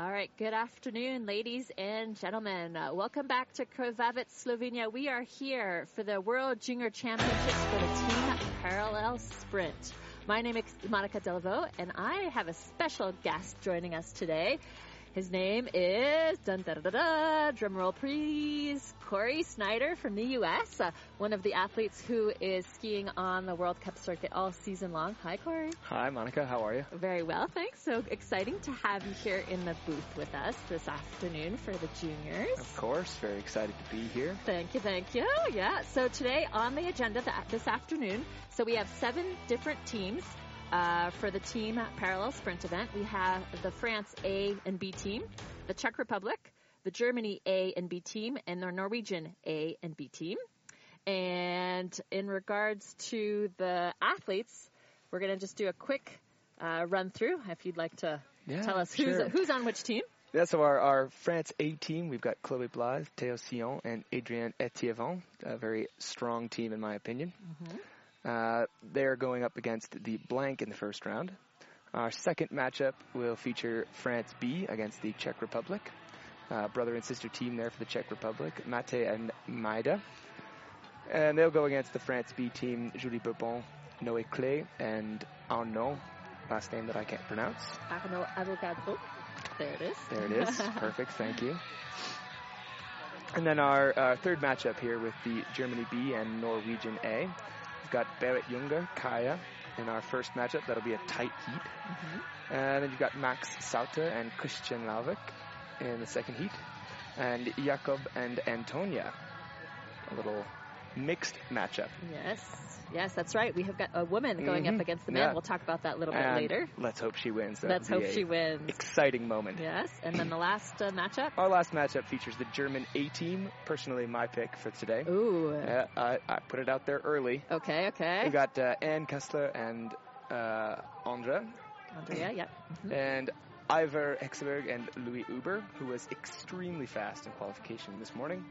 All right, good afternoon, ladies and gentlemen. Uh, welcome back to Krvavec, Slovenia. We are here for the World Junior Championships for the team parallel sprint. My name is Monica Delvaux, and I have a special guest joining us today. His name is, dun da da da da, drum roll please, Corey Snyder from the U.S., uh, one of the athletes who is skiing on the World Cup circuit all season long. Hi, Corey. Hi, Monica. How are you? Very well, thanks. So exciting to have you here in the booth with us this afternoon for the juniors. Of course, very excited to be here. Thank you, thank you. Yeah, so today on the agenda this afternoon, so we have seven different teams uh, for the team parallel sprint event, we have the France A and B team, the Czech Republic, the Germany A and B team, and the Norwegian A and B team. And in regards to the athletes, we're going to just do a quick uh, run through. If you'd like to Yeah, tell us who's sure. who's on which team. Yeah, so our, our France A team, we've got Chloé Blythe, Théo Sillon, and Adrien Etievant. A very strong team, in my opinion. Uh, they're going up against the blank in the first round. Our second matchup will feature France B against the Czech Republic. Uh, brother and sister team there for the Czech Republic, Mate and Maida. And they'll go against the France B team, Julie Bourbon, Noé Claye, and Arnaud, last name that I can't pronounce. Arnaud Avocado. There it is. There it is. Perfect. Thank you. And then our uh, third matchup here with the Germany B and Norwegian A. We've got Berit Junger, Kaya in our first matchup. That'll be a tight heat. Mhm. And then you've got Max Sauter and Christian Lauvik in the second heat. And Jakob and Antonia. A little mixed matchup. Yes, yes, that's right. We have got a woman going up Mhm. against the man. Yeah. We'll talk about that a little bit And later. Let's hope she wins. That Let's hope she wins. Exciting moment. Yes, and then the last uh, matchup. Our last matchup features the German A team. Personally, my pick for today. Ooh. Yeah, I, I put it out there early. Okay, okay. We got uh, Anne Kessler and uh, Andra, Andrea, yeah. Mhm. and Ivor Hekseberg and Louis Uber, who was extremely fast in qualification this morning.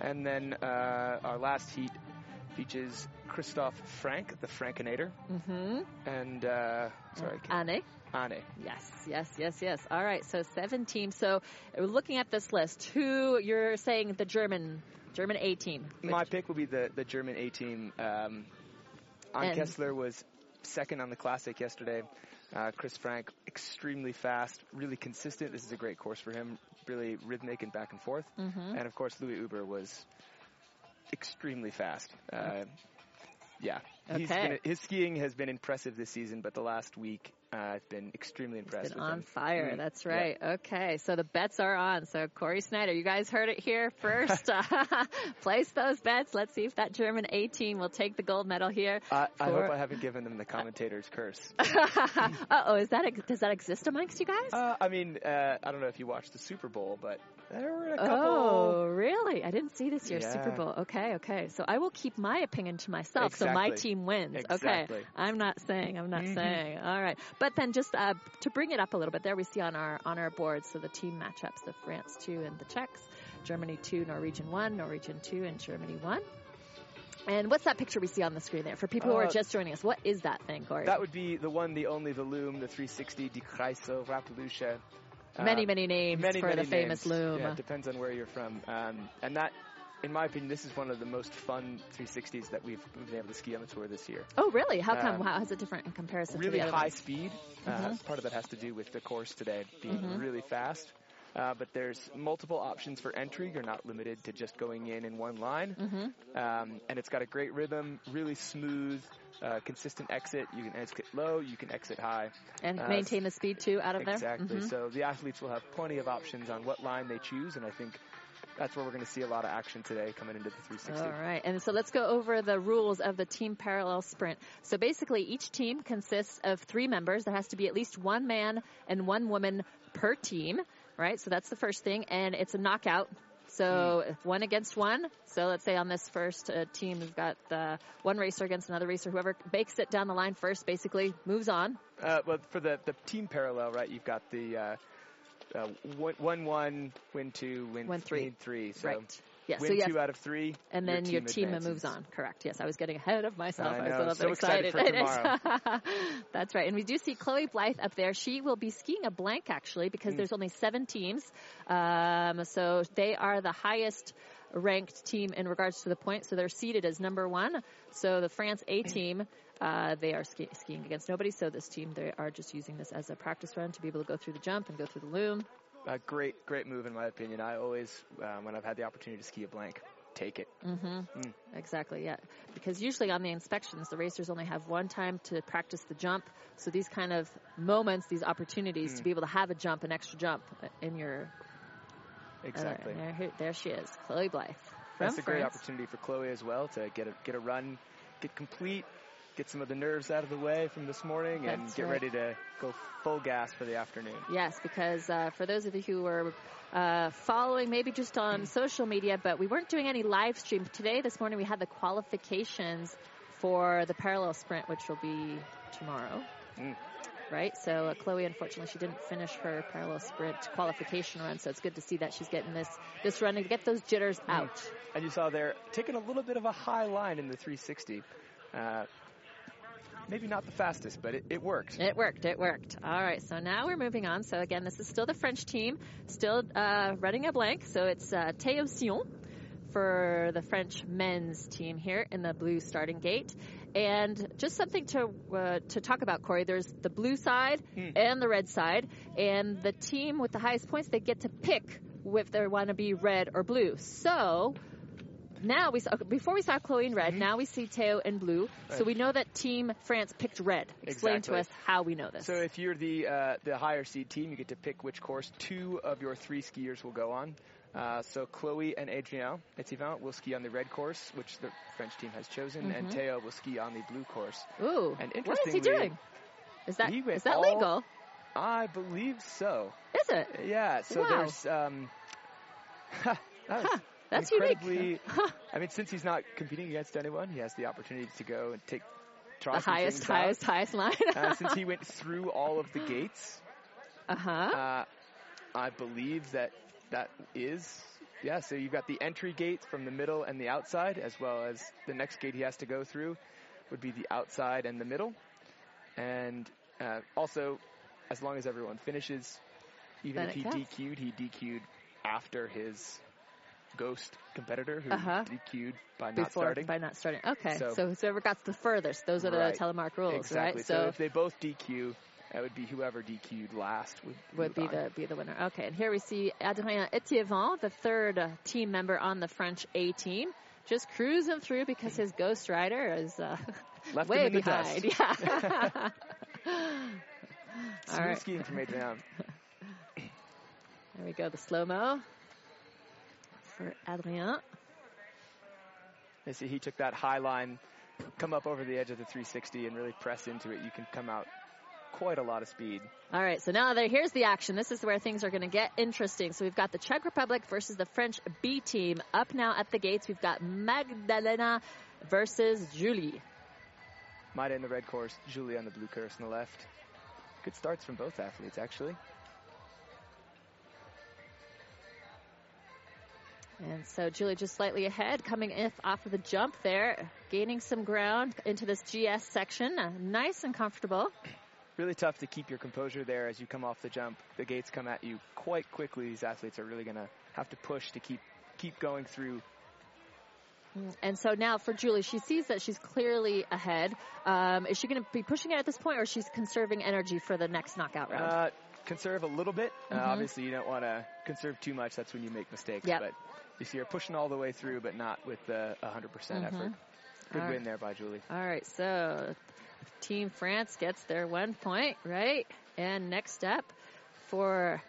And then uh, our last heat features Christoph Frank, the Frankenator. Mm-hmm. and uh, sorry, Anne. Anne. Yes, yes, yes, yes. All right, so seven teams. So looking at this list, who you're saying the German German A team? My pick will be the, the German A team. Um, Kessler was second on the classic yesterday. Uh, Chris Frank, extremely fast, really consistent. This is a great course for him, really rhythmic and back and forth. Mhm. And of course, Louis Uber was extremely fast. Uh, yeah, He's Okay. been, his skiing has been impressive this season, but the last week uh, has been extremely It's impressive. been on fire. Mm, That's yeah. right. Okay, so the bets are on. So Corey Snyder, you guys heard it here first. Place those bets. Let's see if that German A team will take the gold medal here. I, I hope I haven't given them the commentator's curse. uh oh, is that does that exist amongst you guys? Uh, I mean, uh, I don't know if you watched the Super Bowl, but there were a couple. Oh, really? I didn't see this year's Super Bowl. Okay, okay. So I will keep my opinion to myself. So my team wins. Okay. I'm not saying. I'm not Mhm. saying. All right. But then just uh, to bring it up a little bit, there we see on our on our board. So the team matchups: the France two and the Czechs, Germany two, Norwegian one, Norwegian two, and Germany one. And what's that picture we see on the screen there? For people who are Uh, just joining us, what is that thing, Corey? That would be the one, the only, the loom, the 360, Die Kreisel, Rappalusha. Uh, many, many names many, for many the famous names. loom. Yeah, it depends on where you're from. Um, and that, in my opinion, this is one of the most fun 360s that we've been able to ski on the tour this year. oh, really? How come? Um, How is it different in comparison really to the other high ones? speed. Uh, Mhm. Part of that has to do with the course today being Mhm. really fast. Uh, but there's multiple options for entry. You're not limited to just going in in one line. Mm-hmm. Um, and it's got a great rhythm, really smooth, uh, consistent exit. You can exit low, you can exit high. And Uh, maintain the speed too out of there. Exactly. Mhm. So the athletes will have plenty of options on what line they choose, and I think that's where we're going to see a lot of action today coming into the 360. All right, and so let's go over the rules of the team parallel sprint. So basically, each team consists of three members. There has to be at least one man and one woman per team, right? So that's the first thing, and it's a knockout. So if one against one. So let's say on this first uh, team, we've got uh, one racer against another racer. Whoever makes it down the line first, basically moves on. Uh, well, for the, the team parallel, right, you've got the uh, one, one, one, win two, win, Win three. win three. So Right. Yeah, Win so you two out of three, and then your team, advances. moves on. Correct. Yes, I was getting ahead of myself. I I, was a little so bit excited for tomorrow. That's right. And we do see Chloe Blythe up there. She will be skiing a blank actually because Mm. there's only seven teams. Um, so they are the highest ranked team in regards to the points. So they're seeded as number one. So the France A team. Uh, they are ski- skiing against nobody, so this team they are just using this as a practice run to be able to go through the jump and go through the loom. A great, great move in my opinion. I always, uh, when I've had the opportunity to ski a blank, take it. Exactly, yeah. Because usually on the inspections, the racers only have one time to practice the jump. So these kind of moments, these opportunities to be able to have a jump, an extra jump in your. Exactly. There, there she is, Chloe Blythe. That's a great opportunity for Chloe as well to get a get a run, get complete, get some of the nerves out of the way from this morning, and get right. ready to go full gas for the afternoon. Yes, because uh, for those of you who were uh, following, maybe just on social media, but we weren't doing any live stream today. This morning we had the qualifications for the parallel sprint, which will be tomorrow. Mm. Right, so uh, Chloe, unfortunately, she didn't finish her parallel sprint qualification run. So it's good to see that she's getting this this run to get those jitters out. And you saw there taking a little bit of a high line in the 360. Uh, maybe not the fastest, but it, it worked. It worked. It worked. All right. So now we're moving on. So again, this is still the French team, still uh, running a blank. So it's uh, Théo Sillon for the French men's team here in the blue starting gate. And just something to uh, to talk about, Corey. There's the blue side and the red side, and the team with the highest points they get to pick if they want to be red or blue. So now we saw before we saw Chloe in red. Now we see Teo in blue. So we know that Team France picked red. Explain to us how we know this. So if you're the uh, the higher seed team, you get to pick which course two of your three skiers will go on. Uh, so Chloe and Adrien Etievant will ski on the red course, which the French team has chosen, and Mm-hmm. Teo will ski on the blue course. Ooh, And what is he doing? Is that is that all- legal? I believe so. Is it? Yeah. So Wow. there's um, that was Huh, that's unique. I mean, since he's not competing against anyone, he has the opportunity to go and take try The some highest, out. highest, highest line. Uh, since he went through all of the gates, uh huh. uh, I believe that that is yeah. So you've got the entry gate from the middle and the outside, as well as the next gate he has to go through would be the outside and the middle, and uh, also as long as everyone finishes, even Then if he counts. DQ'd, he DQ'd after his ghost competitor who Uh-huh. DQ'd by not Before starting. by not starting. Okay, so, So- whoever got the furthest, those are the telemark rules, exactly. right? So, if they both DQ, that would be whoever DQ'd last would, would be on. the be the winner. Okay, and here we see Adrien Etievant, the third uh, team member on the French A team, just cruising through because his Ghost Rider is uh, Left way him in the behind. Yeah. All Smooth right, skiing from Adrian. there we go. The slow mo for Adrien. You see, he took that high line, come up over the edge of the 360, and really press into it. You can come out quite a lot of speed. All right, so now there, here's the action. This is where things are going to get interesting. So we've got the Czech Republic versus the French B team. Up now at the gates, we've got Magdalena versus Julie. Maida in the red course, Julie on the blue course on the left. Good starts from both athletes, actually. And so Julie just slightly ahead, coming if off of the jump there, gaining some ground into this GS section. Uh, nice and comfortable. Really tough to keep your composure there as you come off the jump. The gates come at you quite quickly. These athletes are really going to have to push to keep keep going through. And so now for Julie, she sees that she's clearly ahead. Um, is she going to be pushing it at this point, or she's conserving energy for the next knockout round? Uh, conserve a little bit. Uh, Mhm. obviously, you don't want to conserve too much. That's when you make mistakes. Yep. But you see her pushing all the way through, but not with the 100% Mhm. effort. Good All win right. there by Julie. All right, so Team France gets their one point, right? And next up for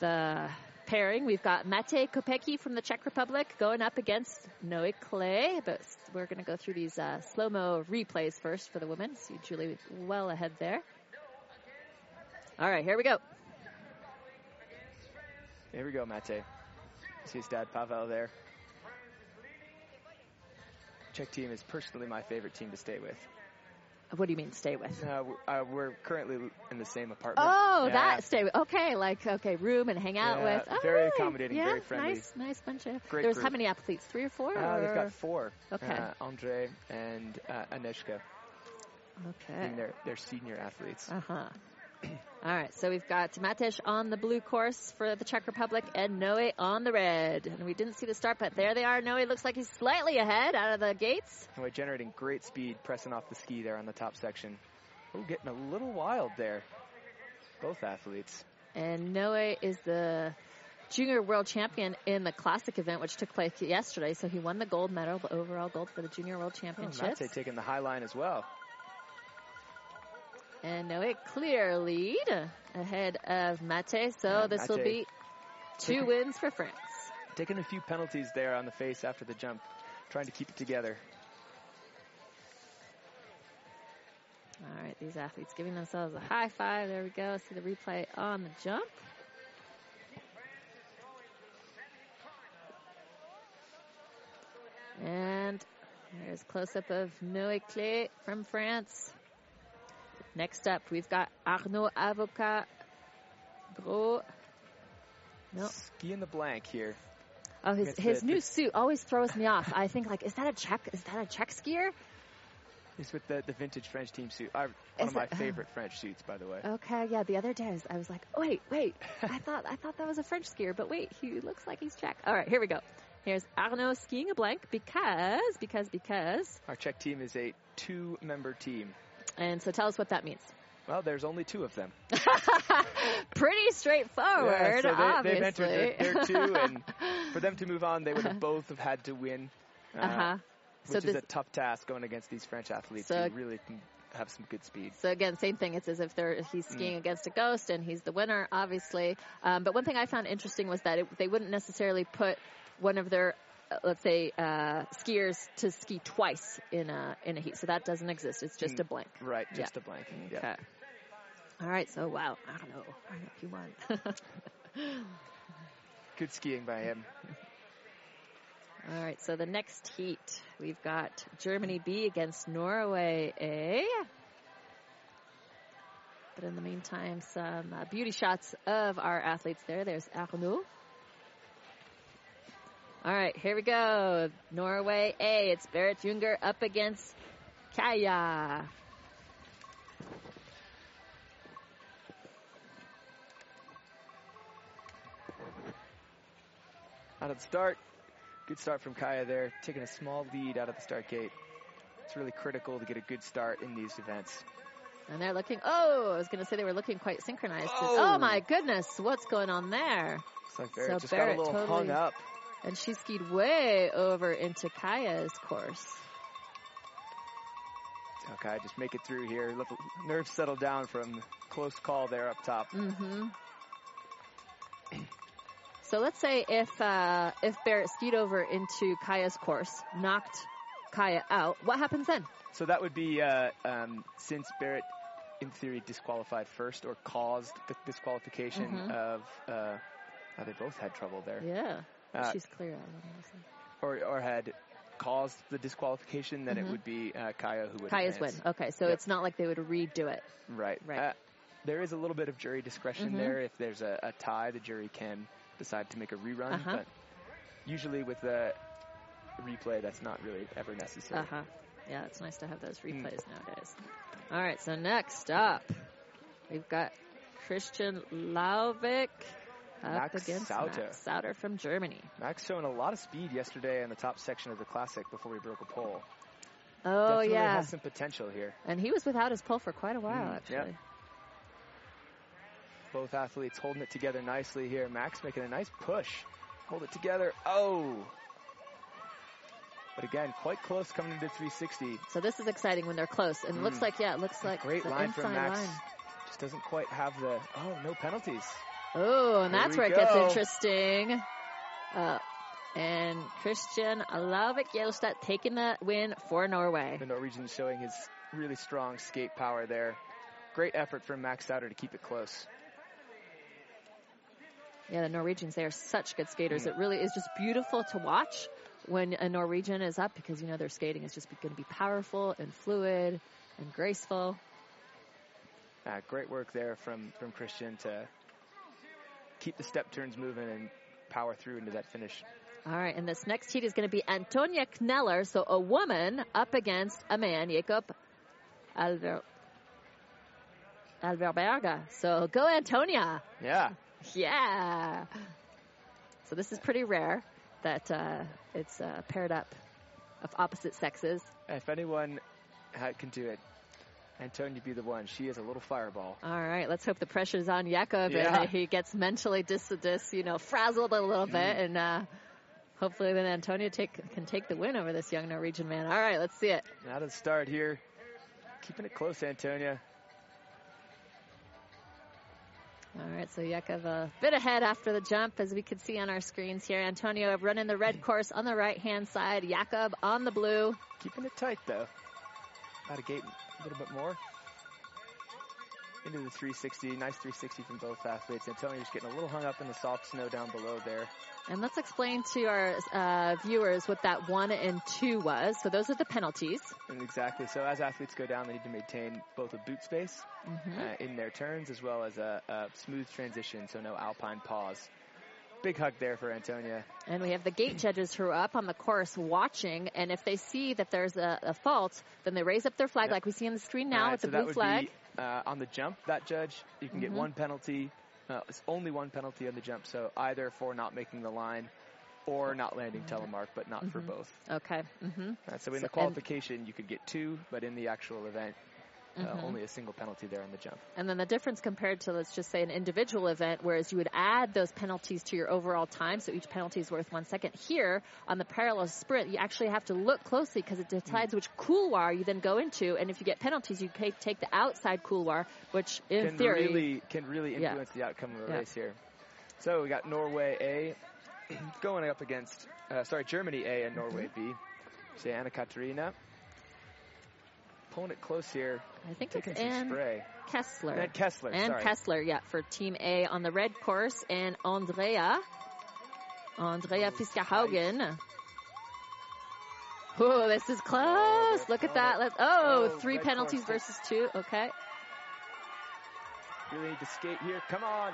the pairing, we've got Mate Kopecki from the Czech Republic going up against Noe Clay. But we're going to go through these uh, slow mo replays first for the women. See Julie well ahead there. All right, here we go. Here we go, Mate. See his dad Pavel there. Czech team is personally my favorite team to stay with. What do you mean stay with? Uh, uh, we're currently in the same apartment. Oh, Yeah. that stay with. Okay, like okay, room and hang out Yeah, with. Oh, very accommodating, yeah, very friendly. Nice, nice bunch of. Great there was how many athletes? Three or four? Uh, they've got four. Okay. Uh, Andre and uh, Aneshka Okay. And they're, they're senior athletes. Uh huh. All right, so we've got Matej on the blue course for the Czech Republic and Noe on the red. And we didn't see the start, but there they are. Noe looks like he's slightly ahead out of the gates. We're generating great speed, pressing off the ski there on the top section. Oh, getting a little wild there. Both athletes. And Noe is the junior world champion in the classic event, which took place yesterday. So he won the gold medal, the overall gold for the junior world championship. Oh, championships. Mate taking the high line as well. And Noe clear lead ahead of Mate. So Yeah, this will be two wins for France. Taking a few penalties there on the face after the jump, trying to keep it together. All right, these athletes giving themselves a high five. There we go. See the replay on the jump. And there's a close up of Noé Claye from France. Next up, we've got Arnaud Avocat Gros. No. Ski in the blank here. Oh, his, his the- new the- suit always throws me off. I think like, is that a Czech? Is that a Czech skier? He's with the, the vintage French team suit. I, one Is of my it- oh. favorite French suits, by the way. Okay, yeah. The other day, I was, I was like, oh, wait, wait. I thought I thought that was a French skier, but wait, he looks like he's Czech. All right, here we go. Here's Arnaud skiing a blank because, because, because. Our Czech team is a two-member team. And so tell us what that means. Well, there's only two of them. Pretty straightforward, yeah, so they, they've entered their, their two, and for them to move on, they would have both have had to win, uh, uh huh. which So is a tough task going against these French athletes So- who really can have some good speed. So again, same thing. It's as if they're he's Mm. skiing against a ghost, and he's the winner, obviously. Um, but one thing I found interesting was that it, they wouldn't necessarily put one of their, let's say, uh, skiers to ski twice in a in a heat. So that doesn't exist. It's just Mm. a blank. Right, Yeah. just a blank. Yeah. Okay. All right. So wow, I don't know. I don't know if you won. Good skiing by him. All right. So the next heat, we've got Germany B against Norway A. But in the meantime, some uh, beauty shots of our athletes there. There's Arnaud. All right, here we go. Norway A. It's Berit Junger up against Kaya. Out of the start, good start from Kaya there, taking a small lead out of the start gate. It's really critical to get a good start in these events. And they're looking, oh, I was going to say they were looking quite synchronized. Oh. Oh, my goodness, what's going on there? It's like Barrett So just Barrett got a little totally- hung up. And she skied way over into Kaya's course. Okay, just make it through here. Let the nerves settle down from close call there up top. Mm-hmm. So let's say if uh, if Barrett skied over into Kaya's course, knocked Kaya out, what happens then? So that would be uh, um, since Barrett, in theory, disqualified first or caused the disqualification Mhm. of. Uh, oh, they both had trouble there. Yeah, Uh, she's clear. Or, or had caused the disqualification, then Mhm. it would be uh, Kaya who would Kaya's win. Okay, so Yep. it's not like they would redo it. Right. Right. Uh, there is a little bit of jury discretion Mhm. there. If there's a, a tie, the jury can decide to make a rerun. Uh-huh. But usually with the replay, that's not really ever necessary. Uh huh. Yeah, it's nice to have those Mm. replays nowadays. All right, so next up, we've got Christian Lauvik up Max against Sauter. Max Sauter from Germany. Max showing a lot of speed yesterday in the top section of the classic before we broke a pole. Oh Definitely yeah, has some potential here. and he was without his pole for quite a while Mm, actually. yep. Both athletes holding it together nicely here. Max making a nice push. Hold it together. Oh! But again, quite close coming into 360. So this is exciting when they're close, and it looks Mm. like yeah, it looks like Great line from Max. line. Just doesn't quite have the. Oh, no penalties. Oh, and Here that's where it gets interesting. Uh, and Christian Lauvik Gjelstad taking the win for Norway. The Norwegian showing his really strong skate power there. Great effort from Max Sauter to keep it close. Yeah, the Norwegians, they are such good skaters. Mm. It really is just beautiful to watch when a Norwegian is up because, you know, their skating is just going to be powerful and fluid and graceful. Uh, great work there from, from Christian to keep the step turns moving and power through into that finish. All right, and this next heat is going to be Antonia Kneller, so a woman up against a man, Jakob Alver, Alverberga. So go Antonia. Yeah. Yeah. So this is pretty rare that uh, it's uh, paired up of opposite sexes. If anyone can do it, Antonia be the one. She is a little fireball. All right, let's hope the pressure's on Jakob yeah. and he gets mentally dis, dis you know, frazzled a little bit, mm. and uh, hopefully then Antonia take can take the win over this young Norwegian man. All right, let's see it. Out of the start here, keeping it close, Antonia. All right, so Jakob a bit ahead after the jump, as we can see on our screens here. Antonio running the red course on the right-hand side. Jakob on the blue. Keeping it tight, though. Out of gate a little bit more. Into the 360, nice 360 from both athletes. Antonio's getting a little hung up in the soft snow down below there. And let's explain to our uh, viewers what that one and two was. So those are the penalties. And exactly. So as athletes go down, they need to maintain both a boot space mm-hmm. uh, in their turns as well as a, a smooth transition, so no alpine pause. Big hug there for Antonia. And we have the gate judges who are up on the course watching, and if they see that there's a, a fault, then they raise up their flag yep. like we see on the screen now right, with so the blue flag. Be, uh, on the jump, that judge, you can mm-hmm. get one penalty uh, it's only one penalty on the jump, so either for not making the line or not landing telemark, but not mm-hmm. for both. Okay. Mm-hmm. So in so the qualification, you could get two, but in the actual event, uh, mm-hmm. only a single penalty there on the jump. And then the difference compared to, let's just say, an individual event, whereas you would add those penalties to your overall time, so each penalty is worth one second. Here, on the parallel sprint, you actually have to look closely because it decides mm. which couloir you then go into, and if you get penalties, you take the outside couloir, which in can theory really can really influence yeah. the outcome of the yeah. race here. So we got Norway A going up against, uh, sorry, Germany A and Norway mm-hmm. B. Say Anna Katarina pulling it close here. I think Taking it's Ann spray. Kessler. Ann Kessler. Ann sorry. Kessler, yeah, for Team A on the red course, and Andrea. Andrea Fiskerhaugen. Oh, this is close. Oh, Look at that. Let's, oh, oh three penalties course. versus two. Okay. Really need to skate here. Come on.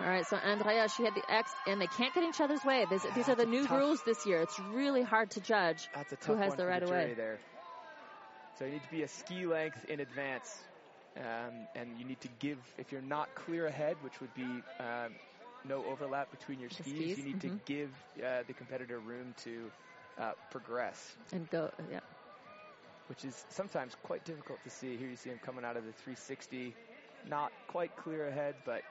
All right, so Andrea, she had the X, and they can't get each other's way. These, these are the new tough, rules this year. It's really hard to judge who has the right of way. There. So you need to be a ski length in advance. Um, and you need to give, if you're not clear ahead, which would be um, no overlap between your skis, skis, you need mm-hmm. to give uh, the competitor room to uh, progress. And go, yeah. Which is sometimes quite difficult to see. Here you see him coming out of the 360, not quite clear ahead, but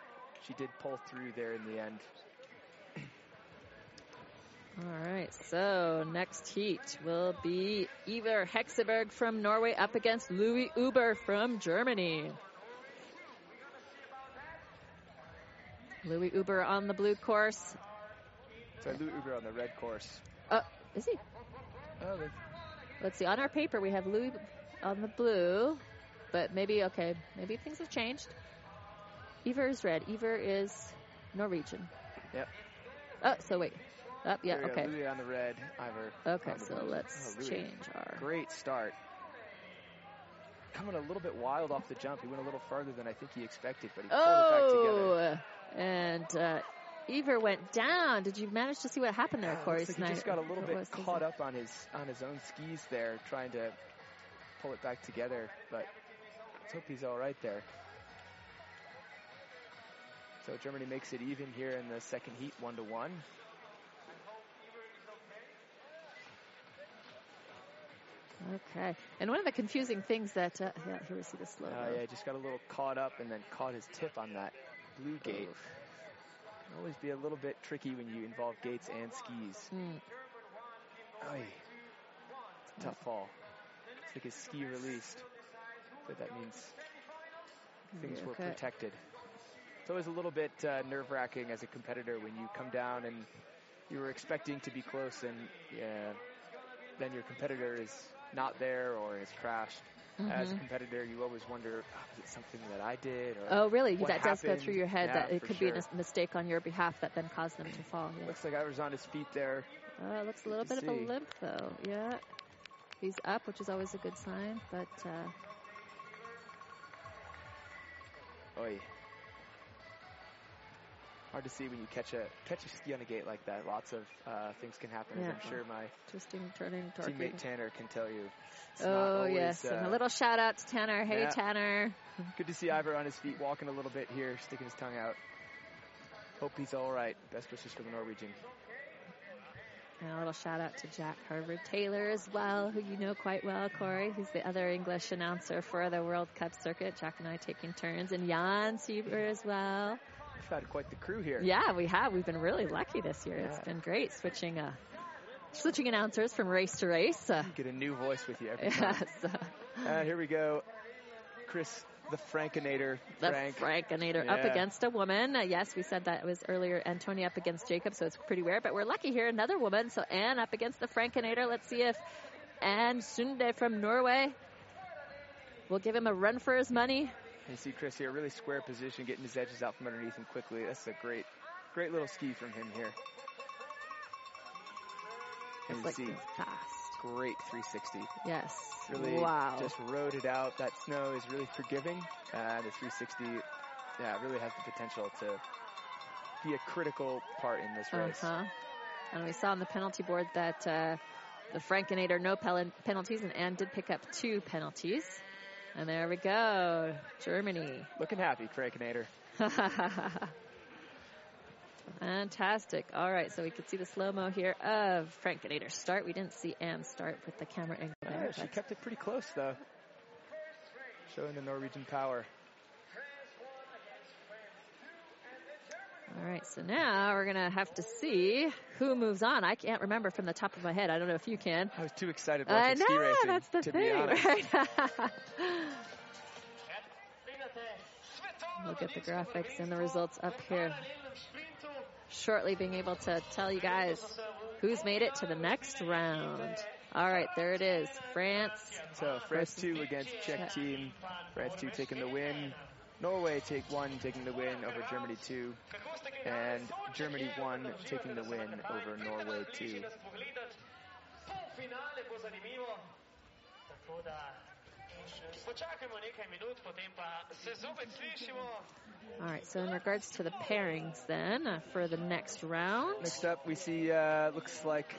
she did pull through there in the end. All right, so next heat will be Iver Hekseberg from Norway up against Louis Uber from Germany. Louis Uber on the blue course. Sorry, Louis Uber on the red course. Uh, is he? Oh, Let's see. On our paper, we have Louis on the blue, but maybe okay. Maybe things have changed. Iver is red. Iver is Norwegian. Yep. Oh, so wait. Up, oh, yeah, okay. Louis on the red, Iver. Okay, so blue. let's oh, change our. Great start. Coming a little bit wild off the jump. He went a little farther than I think he expected, but he pulled oh, it back together. And uh, went down. Did you manage to see what happened there, Corey? Like he just got a little bit caught up on his on his own skis there, trying to pull it back together. But let's hope he's all right there. So Germany makes it even here in the second heat, one to one. Okay. And one of the confusing things that, uh, yeah, here we see the slow. Uh, yeah, just got a little caught up and then caught his tip on that blue gate. Oof. Can always be a little bit tricky when you involve gates and skis. Mm. It's a tough fall. It's like his ski released. But that means things okay. were protected. It's always a little bit uh, nerve wracking as a competitor when you come down and you were expecting to be close and yeah, then your competitor is not there or is crashed. Mm-hmm. As a competitor, you always wonder, oh, is it something that I did? oh, really? That happened? does go through your head yeah, that it could sure. be a mistake on your behalf that then caused them to fall. Yeah. Looks like I was on his feet there. Uh, it looks a little bit see. of a limp, though. Yeah. He's up, which is always a good sign, but. Uh, Hard to see when you catch a catch a ski on a gate like that. Lots of uh, things can happen. As Yeah. I'm sure my Twisting, turning, torquing. teammate Tanner can tell you. Oh always, yes, and uh, a little shout out to Tanner. Hey yeah. Tanner. Good to see Ivor on his feet, walking a little bit here, sticking his tongue out. Hope he's all right. Best wishes for the Norwegian. And a little shout out to Jack Harvard Taylor as well, who you know quite well, Corey. He's the other English announcer for the World Cup circuit. Jack and I taking turns, and Jan Sieber as well. We've had quite the crew here. Yeah, we have. We've been really lucky this year. It's been great switching uh, switching announcers from race to race. Uh, Get a new voice with you every time. yes, here we go. Chris, the Frankinator. the Frank. Frankinator up against a woman. Uh, yes, we said that was earlier. Antonia up against Jacob, so it's pretty rare. But we're lucky here, another woman. So Anne up against the Frankenator. Let's see if Anne Sunde from Norway will give him a run for his money. You see Chris here, really square position, getting his edges out from underneath him quickly. That's a great, great little ski from him here. And It's you like see, fast. great 360. Yes. Really wow. just rode it out. That snow is really forgiving. Uh, the 360, yeah, really has the potential to be a critical part in this race. Uh-huh. And we saw on the penalty board that uh, the Frankinator no penalties, and Anne did pick up two penalties. And there we go, Germany. Looking happy, Frankinator. Fantastic. All right, so we could see the slow mo here of Frankinator start. We didn't see Anne start with the camera angle there. she kept it pretty close though, showing the Norwegian power. All right, so now we're gonna have to see who moves on. I can't remember from the top of my head. I don't know if you can. I was too excited I watching ski racing. that's the to be thing, honest. right? we'll get the graphics and the results up here shortly. Being able to tell you guys who's made it to the next round. All right, there it is. France. So France two against Czech Czech. team. France two taking the win. Norway take one, taking the win over Germany two, and Germany one taking the win over Norway two. Počakajmo nekaj minut, potem pa se zopet slišimo. All right, so in regards to the pairings, then uh, for the next round. Next up, we see uh, looks like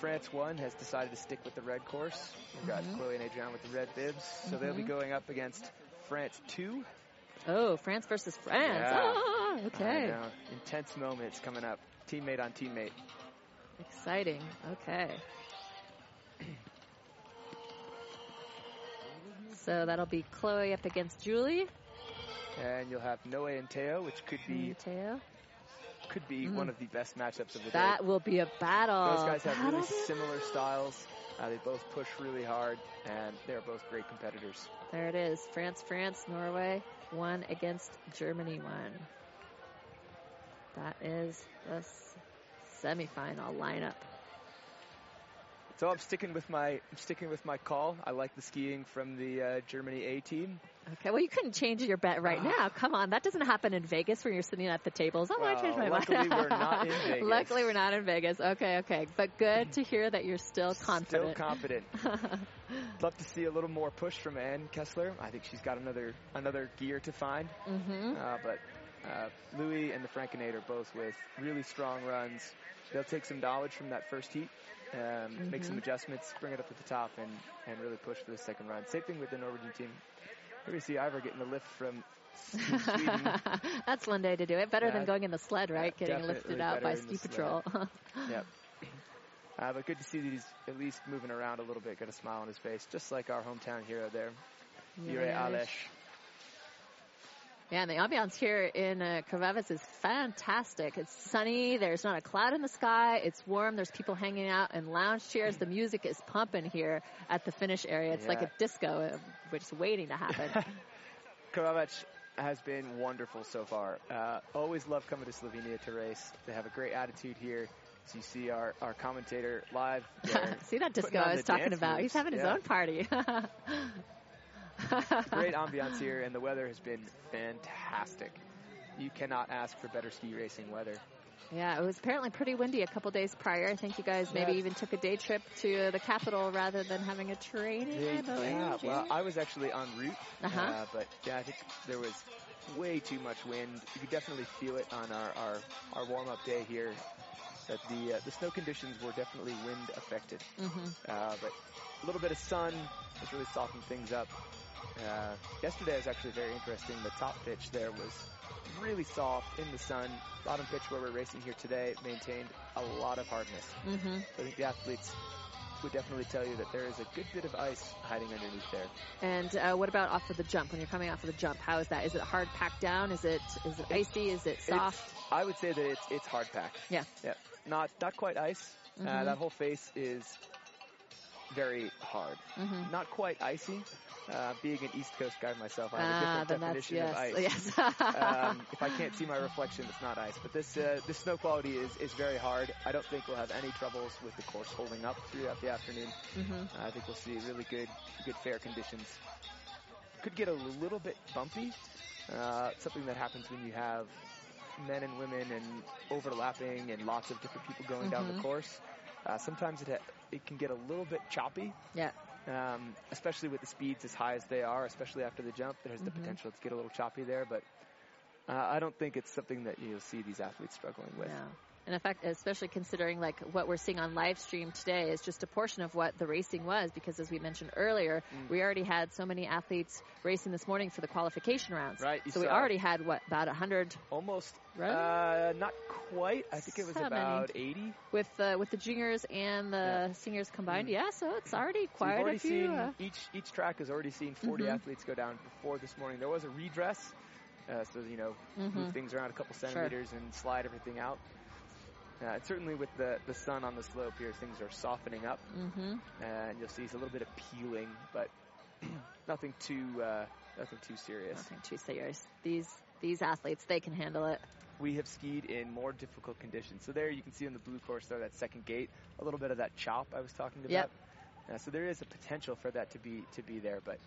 France one has decided to stick with the red course. We've got Mhm. Chloe and Adrian with the red bibs, so they'll be Mhm. going up against France two. Oh, France versus France. Yeah. Ah, I okay. know. Intense moments coming up. Teammate on teammate. Exciting. Okay. So that'll be Chloe up against Julie. And you'll have Noe and Teo, which could be Teo. could be Mm. one of the best matchups of the That day. That will be a battle. Those guys have That'll really similar styles. Uh, they both push really hard, and they're both great competitors. There it is. France, France, Norway, one against Germany, one. That is the semifinal lineup. So I'm sticking with my I'm sticking with my call. I like the skiing from the uh, Germany A team. Okay, well, you couldn't change your bet right Ah. now. Come on, that doesn't happen in Vegas when you're sitting at the tables. Oh, I Well, changed my luckily mind. we're not in Vegas. luckily, we're not in Vegas. Okay, okay, but good to hear that you're still confident. Still confident. Love to see a little more push from Ann Kessler. I think she's got another another gear to find. hmm Uh, but uh, Louis and the Frankinator both with really strong runs. They'll take some knowledge from that first heat, um, make some Mhm. adjustments, bring it up to the top, and, and really push for the second run. Same thing with the Norwegian team. Here we see Ivor getting the lift from Sweden. That's one day to do it. Better Yeah, than going in the sled, right? yeah, Getting lifted out by ski patrol. yep. Uh, but good to see that he's at least moving around a little bit, got a smile on his face, just like our hometown hero there, Yeah. Alesh. Yeah, and the ambiance here in uh, is fantastic. It's sunny. There's not a cloud in the sky. It's warm. There's people hanging out in lounge chairs. The music is pumping here at the finish area. It's like a disco, uh, which is waiting to happen. Krvavec has been wonderful so far. Uh, always love coming to Slovenia to race. They have a great attitude here. As you see our, our commentator live. See that disco I was talking about? He's moves. having his Yeah. own party. great ambiance here, and the weather has been fantastic. You cannot ask for better ski racing weather. Yeah, it was apparently pretty windy a couple days prior. I think you guys maybe Yeah. even took a day trip to the capital rather than having a training. I yeah, well. I was actually en route, Uh-huh. uh, but yeah, I think there was way too much wind. You could definitely feel it on our, our, our warm-up day here. That the uh, the snow conditions were definitely wind affected, Mm-hmm. uh, but a little bit of sun has really softened things up. Uh, yesterday was actually very interesting. The top pitch there was really soft in the sun. Bottom pitch where we're racing here today maintained a lot of hardness. Mm-hmm. I think the athletes would definitely tell you that there is a good bit of ice hiding underneath there. And uh, what about off of the jump? When you're coming off of the jump, how is that? Is it hard packed down? Is it is it icy? Is it soft? It's, I would say that it's it's hard pack. Yeah. Yeah. Not not quite ice. Uh, Mhm. that whole face is very hard. Mm-hmm. Not quite icy. Uh, being an East Coast guy myself, I have a Ah, different definition yes, of ice. yes. um, if I can't see my reflection, it's not ice. But this uh, this snow quality is, is very hard. I don't think we'll have any troubles with the course holding up throughout the afternoon. mm-hmm. Uh, I think we'll see really good good fair conditions. Could get a little bit bumpy. Uh, something that happens when you have men and women and overlapping and lots of different people going down Mhm. the course. Uh, sometimes it ha- it can get a little bit choppy. Yeah. Um, especially with the speeds as high as they are, especially after the jump, there's the Mhm. potential to get a little choppy there. But uh, I don't think it's something that you'll see these athletes struggling with. And in fact, especially considering like what we're seeing on live stream today is just a portion of what the racing was, because as we mentioned earlier, Mm. we already had so many athletes racing this morning for the qualification rounds. Right, So we already had what about hundred Almost, uh, not quite. I think it was So many. about 80. with uh, with the juniors and the seniors combined. Mm. Yeah, so it's already So quite we've already a few. seen uh, each each track has already seen 40 Mhm. athletes go down before this morning. There was a redress, uh, so you know mhm. move things around a couple Sure. centimeters and slide everything out. Uh, certainly with the the sun on the slope here, things are softening up, Mhm. and you'll see it's a little bit of peeling, but nothing too uh, nothing too serious. Nothing too serious. These these athletes, they can handle it. We have skied in more difficult conditions. So there you can see on the blue course there, that second gate, a little bit of that chop I was talking about. Yep. Uh, so there is a potential for that to be to be there, but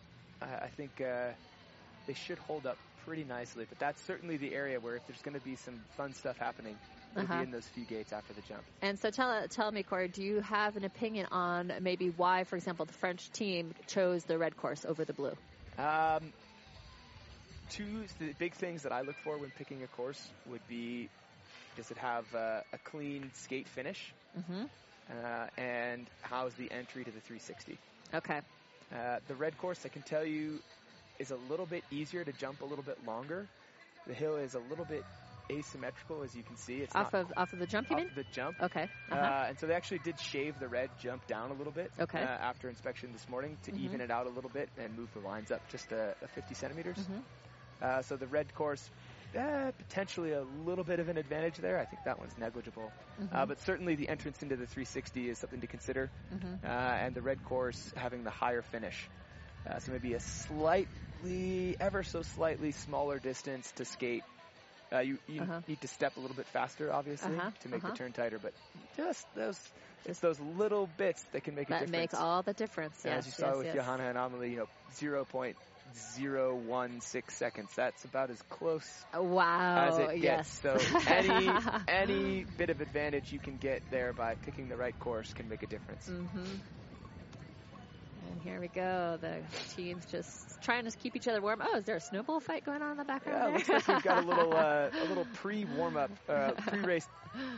I, I think uh, they should hold up pretty nicely. But that's certainly the area where if there's going to be some fun stuff happening, Uh-huh. be in those few gates after the jump. And so tell tell me, Corey, do you have an opinion on maybe why, for example, the French team chose the red course over the blue? Um, two the big things that I look for when picking a course would be does it have uh, a clean skate finish, Mm-hmm. uh, and how's the entry to the 360. Okay. Uh, the red course, I can tell you, is a little bit easier to jump a little bit longer. The hill is a little bit asymmetrical, as you can see. It's Off of off of the jump, you off mean? the jump. Okay. uh Uh-huh. and so they actually did shave the red jump down a little bit Okay. uh, after inspection this morning to Mhm. even it out a little bit and move the lines up just a, a 50 centimeters. Mhm. Uh, so the red course, uh, potentially a little bit of an advantage there. I think that one's negligible. Uh, Mhm. but certainly the entrance into the 360 is something to consider Mhm. uh, and the red course having the higher finish. Uh, so maybe a slightly, ever so slightly smaller distance to skate. Uh, you you Uh-huh. need to step a little bit faster, obviously, Uh-huh, to make uh-huh. the turn tighter. But just those, it's those little bits that can make a difference. That make all the difference. As Yes, you saw yes, with yes. Johanna and Amelie, you know, 0.016 seconds. That's about as close Wow. as it yes. gets. So any any bit of advantage you can get there by picking the right course can make a difference. Mm-hmm. And here we go. The teams just trying to keep each other warm. Oh, is there a snowball fight going on in the background? Yeah, looks like we've got a little uh, a little pre warm up, uh, pre race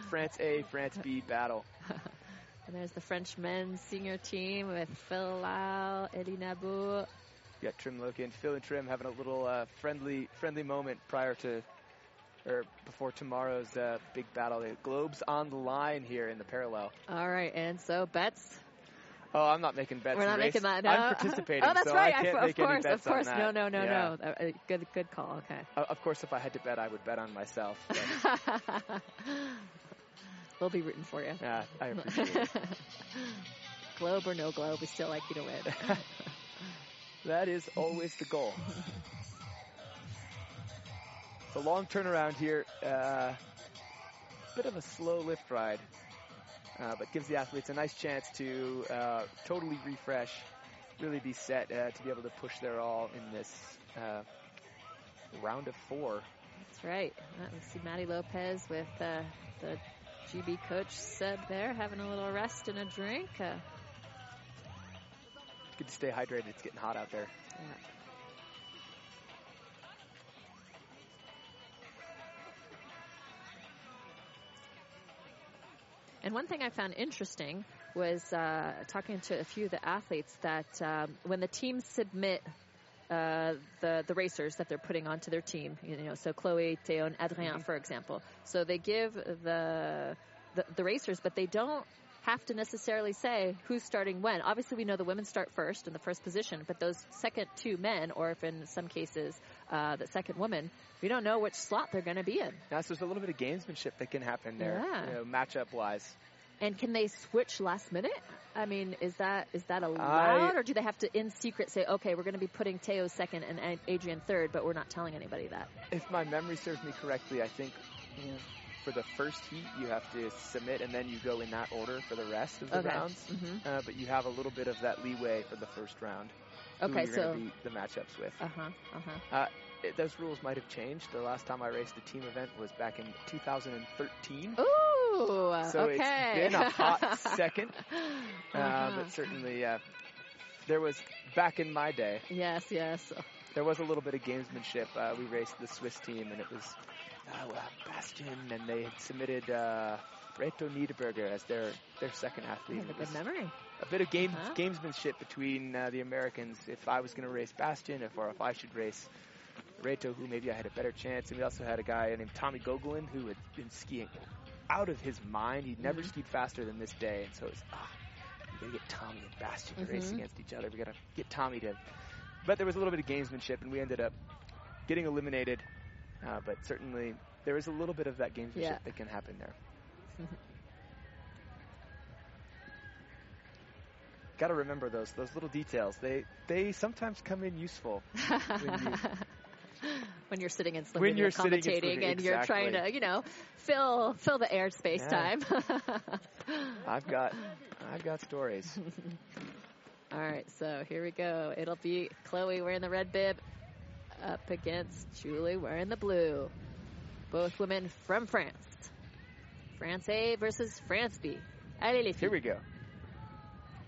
France A France B battle. and there's the French men's senior team with Phil Lau, Eddie Nabou. You got Trim Loki and Phil and Trim having a little uh, friendly friendly moment prior to or before tomorrow's uh, big battle. The globes on the line here in the parallel. All right, and so bets. Oh, I'm not making bets. We're not race. making that. No. I'm participating. Oh, that's so right. I can't of make any course, bets of course. No, no, no, Yeah. no. Uh, good, good call. Okay. Uh, of course, if I had to bet, I would bet on myself. we'll be rooting for you. yeah, I appreciate it. globe or no globe, we still like you to win. That is always the goal. The long turnaround here, uh, bit of a slow lift ride, uh, but gives the athletes a nice chance to uh, totally refresh, really be set uh, to be able to push their all in this uh, round of four. That's right. We see Matty Lopez with uh, the GB coach Seb there having a little rest and a drink. Uh, Good to stay hydrated. It's getting hot out there. yeah. And one thing I found interesting was uh, talking to a few of the athletes that um, when the teams submit uh, the the racers that they're putting onto their team, you know, so Chloe, Theo, and Adrien, for example. So they give the, the the racers, but they don't have to necessarily say who's starting when. Obviously, we know the women start first in the first position, but those second two men, or if in some cases uh, the second woman, we don't know which slot they're going to be in. Now, so there's a little bit of gamesmanship that can happen there, Yeah. you know, matchup wise. And can they switch last minute? I mean, is that is that allowed, I- or do they have to in secret say, okay, we're going to be putting Teo second and Adrian third, but we're not telling anybody that? If my memory serves me correctly, I think for the first heat you have to submit and then you go in that order for the rest of the Okay. rounds. hmm Uh, but you have a little bit of that leeway for the first round. who Okay, you're so going to be the matchups with. uh huh, uh. Uh, it, those rules might have changed. The last time I raced a team event was back in 2013. Ooh, So okay. it's been a hot second, uh, Uh-huh. but certainly uh, there was back in my day. Yes, yes. There was a little bit of gamesmanship. Uh, we raced the Swiss team, and it was uh, Bastien, and they had submitted uh, Reto Niederberger as their their second You athlete. have a good memory. a bit of game Uh-huh. gamesmanship between uh, the Americans. If I was going to race Bastien, if or if I should race Reto, who maybe I had a better chance. And we also had a guy named Tommy Gogolin who had been skiing out of his mind. He'd never Mhm. skied faster than this day, and so it's ah, we gotta get Tommy and Bastien to race Mhm. against each other. We gotta get Tommy to. But there was a little bit of gamesmanship, and we ended up getting eliminated. Uh, but certainly there is a little bit of that gamesmanship Yeah. that can happen there. Got to remember those those little details. They they sometimes come in useful. you- when you're sitting in When you're sitting in commentating Slovenia, and you're trying to, you know, fill fill the air space Yeah. time. I've got I've got stories. All right, so here we go. It'll be Chloe wearing the red bib up against Julie wearing the blue. Both women from France. France A versus France B. Allez les Here we go.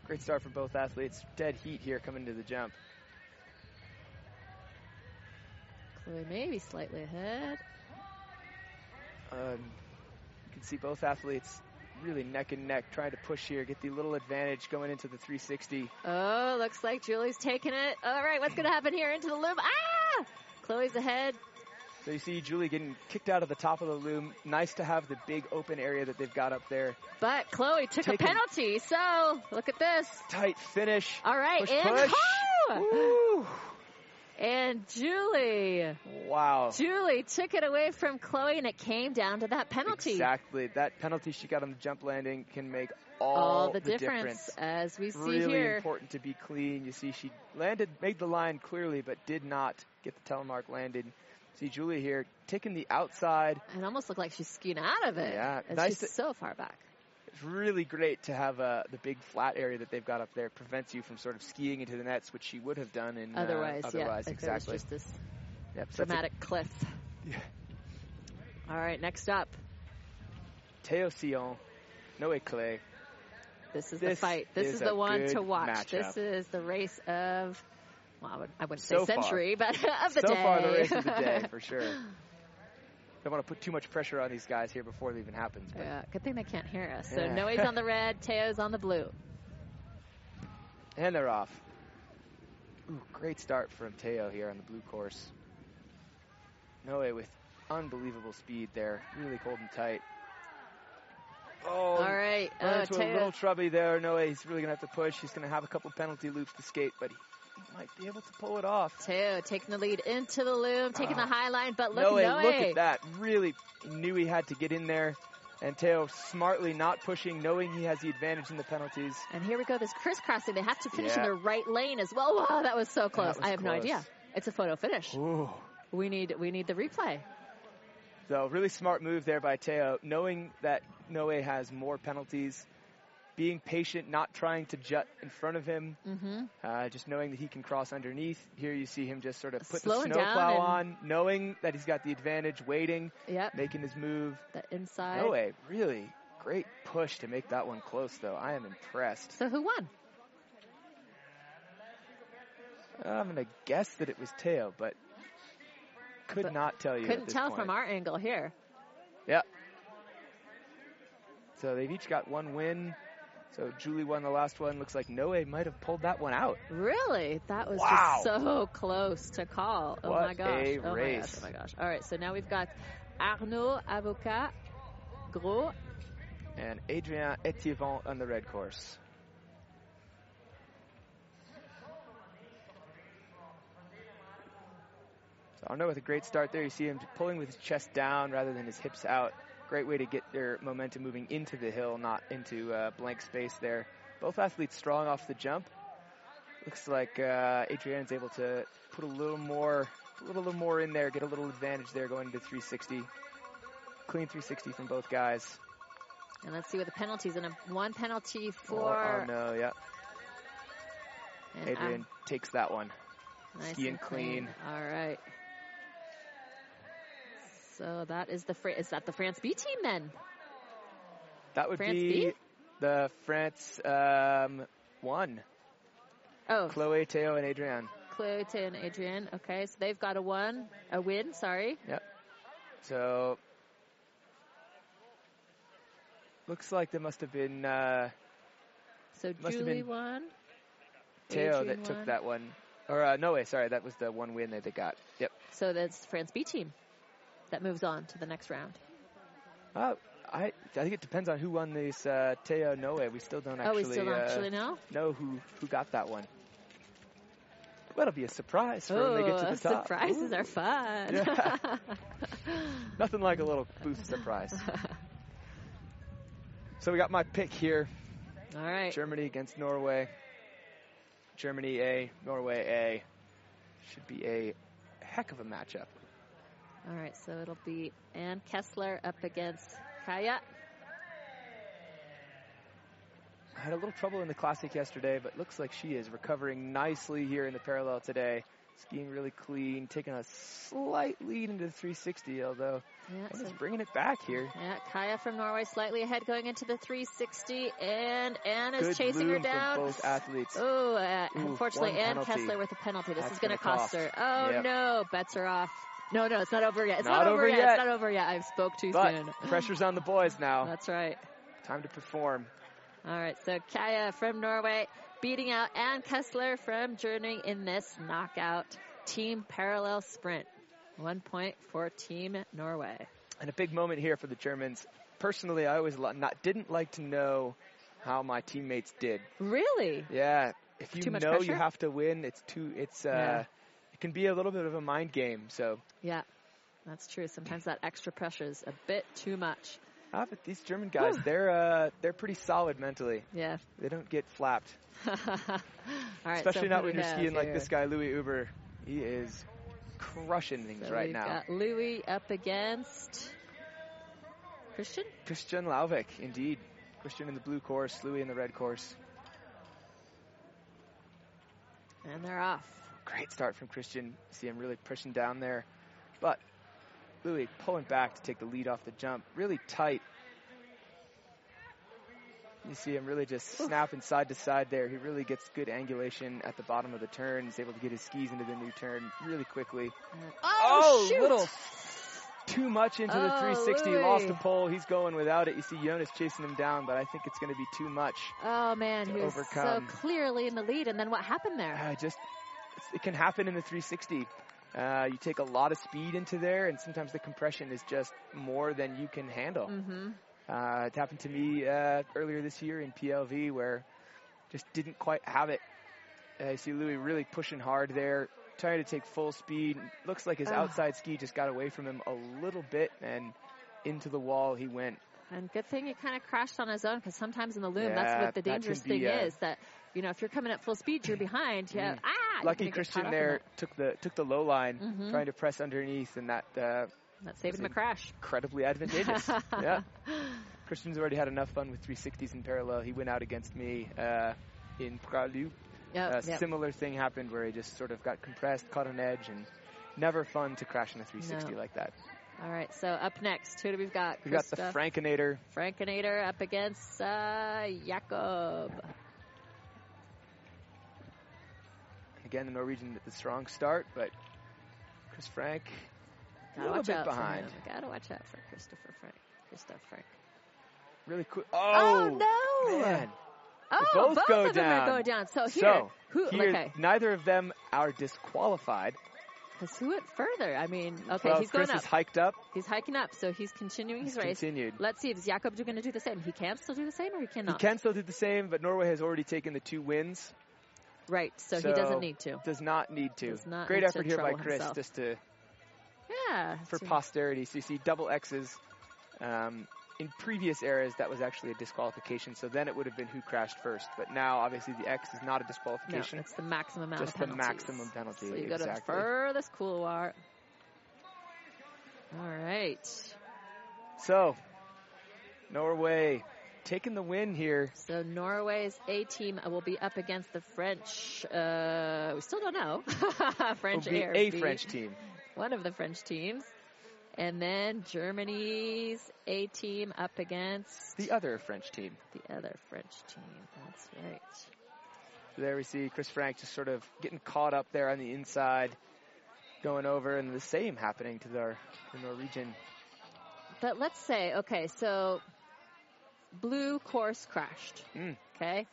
Great start for both athletes. Dead heat here coming to the jump. Chloe maybe slightly ahead. Um, you can see both athletes really neck and neck trying to push here, get the little advantage going into the 360. Oh, looks like Julie's taking it. All right, what's going to happen here into the loop? Ah! Chloe's ahead. So you see Julie getting kicked out of the top of the loom. Nice to have the big open area that they've got up there. But Chloe took a penalty, so look at this. Tight finish. All right, Push, and push. And Julie, Wow. Julie took it away from Chloe, and it came down to that penalty. Exactly. That penalty she got on the jump landing can make all, All the, difference, as we see really here. important to be clean. You see, she landed, made the line clearly, but did not get the telemark landed. See Julie here taking the outside. It almost looked like she's skiing out of it. Yeah, And nice she's to- so far back. It's really great to have uh, the big flat area that they've got up there. Prevents you from sort of skiing into the nets, which she would have done in uh, Otherwise, yeah, exactly. just this Yep, so that's a- dramatic cliff. Yeah. All right, next up, Teo Sillon, Noe Claye. this is the fight. This is is the one to watch. matchup. This is the race of, well, I, would, I wouldn't So say far. century, but of the so day. far, the race of the day for sure. Don't want to put too much pressure on these guys here before it even happens. But Yeah, good thing they can't hear us. So Yeah. Noe's on the red, Teo's on the blue. And they're off. Ooh, great start from Teo here on the blue course. Noe with unbelievable speed there, really holding tight. Oh, All right, uh, into a little trouble there. Noe, he's really gonna have to push. He's gonna have a couple penalty loops to skate, but he might be able to pull it off. Teo taking the lead into the loom, taking Ah. the high line, but look, Noe, Noe. look at that! Really knew he had to get in there, and Teo smartly not pushing, knowing he has the advantage in the penalties. And here we go, this crisscrossing. They have to finish in Yeah. their right lane as well. Wow, that was so close. was I have no idea. It's a photo finish. Ooh. We need we need the replay. So really smart move there by Teo, knowing that Noe has more penalties, being patient, not trying to jut in front of him, Mm-hmm. uh, just knowing that he can cross underneath. Here you see him just sort of put Slowing the snowplow on, knowing that he's got the advantage, waiting, Yep, making his move. the inside. Noe, really great push to make that one close, though. I am impressed. So who won? I'm going to guess that it was Teo, but could But not tell you. Couldn't tell point. from our angle here. Yeah. So they've each got one win. So Julie won the last one. Looks like Noe might have pulled that one out. Really? That was Wow. just so close to call. Oh What my gosh. a oh race. my gosh. Oh my gosh. All right, so now we've got Arnaud Avocat, Gros, And Adrien Etievant on the red course. So Arnaud with a great start there. You see him pulling with his chest down rather than his hips out. Great way to get their momentum moving into the hill, not into uh, blank space there. Both athletes strong off the jump. Looks like uh, Adrien's able to put a little more, a little more in there, get a little advantage there going into 360. Clean 360 from both guys. and let's see what the penalties. And a one penalty Oh, for oh no, yeah. and Adrian takes that one. Nice ski and and clean. All right. So that is the Fra- is that the France B team then? That would France be B? the France um, one. Oh, Chloe, Teo, and Adrian. Clote and Adrian. Okay, so they've got a one, a win. Sorry. Yep. So looks like there must have been uh, So Must have Julie been won. Teo Adrian that took that one. Or uh, no way, sorry, that was the one win that they got. Yep. So that's France B team that moves on to the next round. Uh, I I think it depends on who won this uh, Teo Noe. We still don't actually, oh, we still don't uh, actually know. know who who got that one. Well, it'll be a surprise for when they get to the top. surprises Ooh. are fun. Yeah. Nothing like a little boost surprise. So we got my pick here. All right. Germany against Norway. Germany A, Norway A. Should be a heck of a matchup. All right. So it'll be Ann Kessler up against Kaya. I had a little trouble in the classic yesterday, but looks like she is recovering nicely here in the parallel today. Skiing really clean, taking a slight lead into the 360, although Yeah. So bringing it back here. Yeah, Kaya from Norway slightly ahead going into the 360, and Ann is Good chasing her down. from both athletes. Oh, uh, unfortunately, one Ann penalty. Kessler with a penalty. This That's is going to cost cost. her. Oh Yep. no, bets are off. No, no, it's not over yet. It's Not not, over yet. yet. It's not over yet. I've spoke too But soon. pressure's on the boys now. That's right. Time to perform. All right, so Kaya from Norway beating out Ann Kessler from Germany in this knockout team parallel sprint. One point for Team Norway. And a big moment here for the Germans. Personally, I always not didn't like to know how my teammates did. Really? Yeah, if you know you have to win, it's too. It's uh, Yeah. It can be a little bit of a mind game. So, Yeah, that's true. Sometimes that extra pressure is a bit too much. ah, but these German guys, they're uh, they're pretty solid mentally. Yeah. They don't get flapped, All right. especially so not when you're skiing like this guy Louis Uber. He is crushing things So right now. got Louis up against Christian. Christian Lauvik, indeed. Christian in the blue course, Louis in the red course. And they're off. Great start from Christian. See him really pushing down there. But Louis pulling back to take the lead off the jump. Really tight. You see him really just snapping side to side there. He really gets good angulation at the bottom of the turn. He's able to get his skis into the new turn really quickly. Oh, shoot! little too much into the Oh, 360. Lost a pole. He's going without it. You see Jonas chasing him down, but I think it's going to be too much. Oh man, to he was so clearly in the lead, and then what happened there? Uh, just it can happen in the 360. Uh, you take a lot of speed into there, and sometimes the compression is just more than you can handle. Mm-hmm. Uh, it happened to me uh, earlier this year in PLV, where just didn't quite have it. Uh, you see Louis really pushing hard there, trying to take full speed. Looks like his Ugh. outside ski just got away from him a little bit, and into the wall he went. And good thing he kind of crashed on his own, because sometimes in the loom, Yeah, that's what the dangerous thing uh, is. That you know, if you're coming at full speed, you're behind. Yeah, Mm. ah. Lucky Christian caught up in there took the took the low line, Mhm. trying to press underneath, and that uh, That saved him a crash. incredibly advantageous. yeah. Christian's already had enough fun with 360s in parallel. He went out against me uh, in Pralu. Yep, A yep. similar thing happened where he just sort of got compressed, caught an edge, and never fun to crash in a 360 No. like that. All right, so up next, who do we've got? We've got the Christoph Frankinator. Frankinator up against uh, Jakob. Again, the Norwegian with the strong start, but Chris Frank a little watch bit out behind. Gotta watch out for Christopher Frank. Christoph Frank. really cool. Oh, Oh, no! man. Oh, both go of them are going down. So here, so who? here, okay, neither of them are disqualified. because who went further? I mean, okay, well, he's Chris going up. Chris is hiked up. he's hiking up, so he's continuing his He's race. continued. Let's see, is Jakob going to do the same? He can still do the same, or he cannot? He can still do the same, but Norway has already taken the two wins. Right, so, he doesn't need to. Does not need to. Not Great need to effort here by Chris, himself. just to Yeah. for so- posterity. So you see double X's. Um, in previous eras, that was actually a disqualification. So then it would have been who crashed first. But now, obviously, the X is not a No, disqualification. it's the maximum amount Just the maximum penalty, So you go to the furthest couloir. All right. so Norway taking the win here. So Norway's A team will be up against the French. Uh, we still don't know. French be A a B. French team. One of the French teams. And then Germany's A team up against The other French team. the other French team. That's right. There we see Chris Frank just sort of getting caught up there on the inside, going over, and the same happening to the, the Norwegian. But let's say, okay, so blue course crashed. Mm. Okay.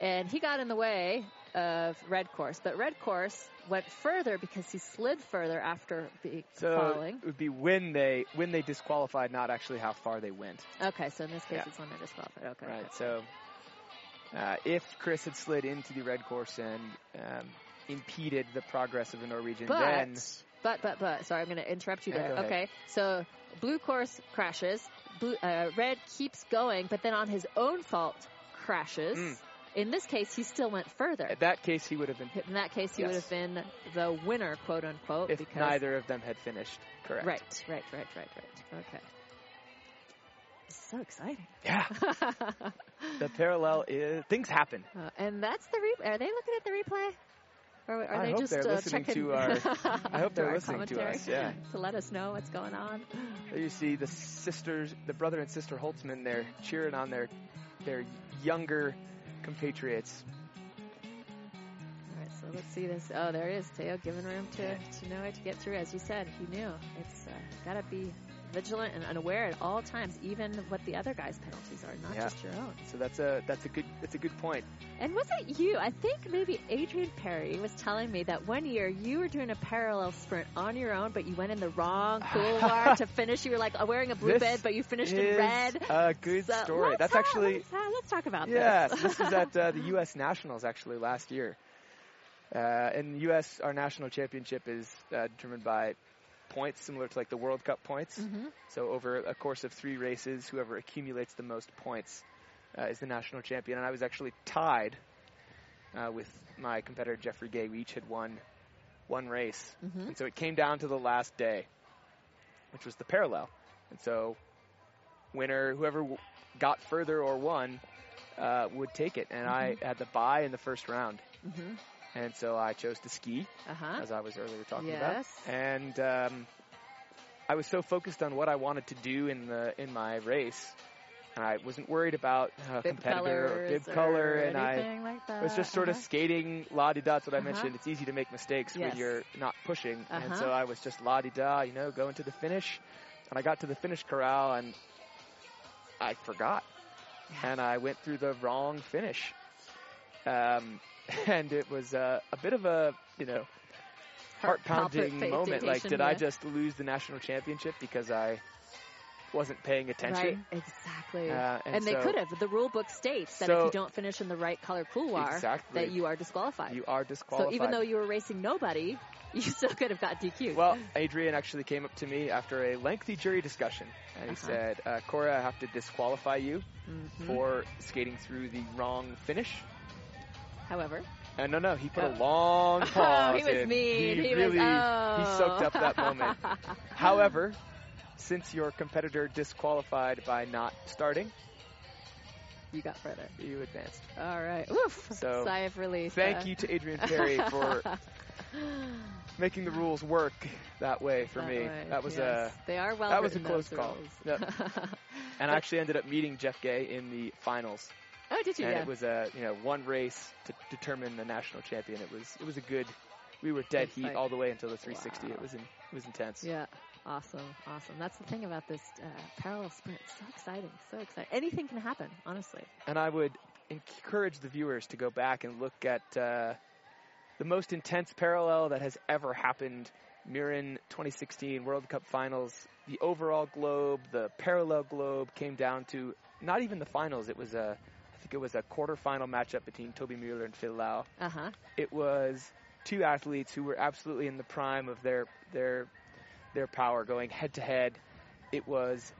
And he got in the way of red course, but red course went further because he slid further after be So falling. it would be when they when they disqualified, not actually how far they went. Okay, so in this case Yeah. it's when they're disqualified. Okay. Right. okay. So uh, if Chris had slid into the red course and um, impeded the progress of the Norwegian, But, then but, but, but, sorry, I'm going to interrupt you Yeah, there. Okay, so blue course crashes, blue, uh, red keeps going, but then on his own fault crashes. Mm. In this case, he still went further. in that case he would have been In that case, he Yes. would have been the winner, quote unquote. if because neither of them had finished. Correct. Right, right, right, right, right. Okay. So exciting. Yeah. the parallel is things happen. Uh, and that's the re- Are they looking at the replay? Or are I they hope just they're uh, listening checking to our- I hope they're listening to us, yeah. To let us know what's going on. There you see the sisters, the brother and sister Holtzman, they're cheering on their their younger compatriots. All right, so let's see this. Oh, there it is. Teo giving room to, to Noah to get through. As you said, he knew. It's uh, got to be vigilant and unaware at all times, even what the other guy's penalties are, not Yeah. just your own. So that's a that's a good that's a good point. And was it you? I think maybe Adrian Perry was telling me that one year you were doing a parallel sprint on your own, but you went in the wrong couloir to finish. You were like wearing a blue This bed, but you finished in red. a good So story. That's ha- actually let's, let's talk about yes. this. this was at uh, the U.S. Nationals actually last year. Uh, in the U.S., our national championship is uh, determined by points, similar to like the World Cup points. Mhm. So over a course of three races, whoever accumulates the most points uh, is the national champion. And I was actually tied uh, with my competitor Jeffrey Gay. We each had won one race, Mhm. and so it came down to the last day, which was the parallel. And so, winner, whoever w- got further or won, uh, would take it. And I had the bye in the first round, Mhm. And so I chose to ski Uh huh. as I was earlier talking Yes. about. And um, I was so focused on what I wanted to do in the in my race, and I wasn't worried about uh, Bib competitor or bib color, or and I like was just sort of Uh-huh. skating la di da. That's what I Uh-huh. mentioned. It's easy to make mistakes Yes. when you're not pushing, and Uh-huh. so I was just la di da, you know, going to the finish. And I got to the finish corral, and I forgot, and I went through the wrong finish. Um, and it was uh, a bit of a, you know, heart pounding moment. Like, did I just lose the national championship because I wasn't paying attention? Right, exactly. Uh, and and they could have. The rule book states that if you don't finish in the right color couloir, Exactly. that you are disqualified. You are disqualified. so even though you were racing nobody, you still could have got DQ'd. Well, Adrian actually came up to me after a lengthy jury discussion, and he Uh-huh. said, uh, "Corey, I have to disqualify you Mhm. for skating through the wrong finish." However, And no, no, he put Oh. a long oh, pause. he was mean. He, He, really was, oh. he soaked up that moment. However, since your competitor disqualified by not starting, you got further. you advanced. All right. Woof. So, Sigh of relief. Thank uh, you to Adrian Perry for making the rules work that way for that me. way, That was yes. They are well that was a close call. Yep. and I actually ended up meeting Jeff Gay in the finals. Oh, did you? and yeah. it was a you know one race to determine the national champion. It was it was a good. We were dead Good heat fight. all the way until the 360. Wow. It was in, it was intense. Yeah. Awesome, awesome. That's the thing about this uh, parallel sprint. So exciting, so exciting. Anything can happen, honestly. And I would encourage the viewers to go back and look at uh, the most intense parallel that has ever happened. Mirin 2016 World Cup Finals. The overall globe, the parallel globe, came down to not even the finals. It was a, I think it was a quarterfinal matchup between Toby Mueller and Phil Lau. Uh huh. It was two athletes who were absolutely in the prime of their their their power, going head to head. It was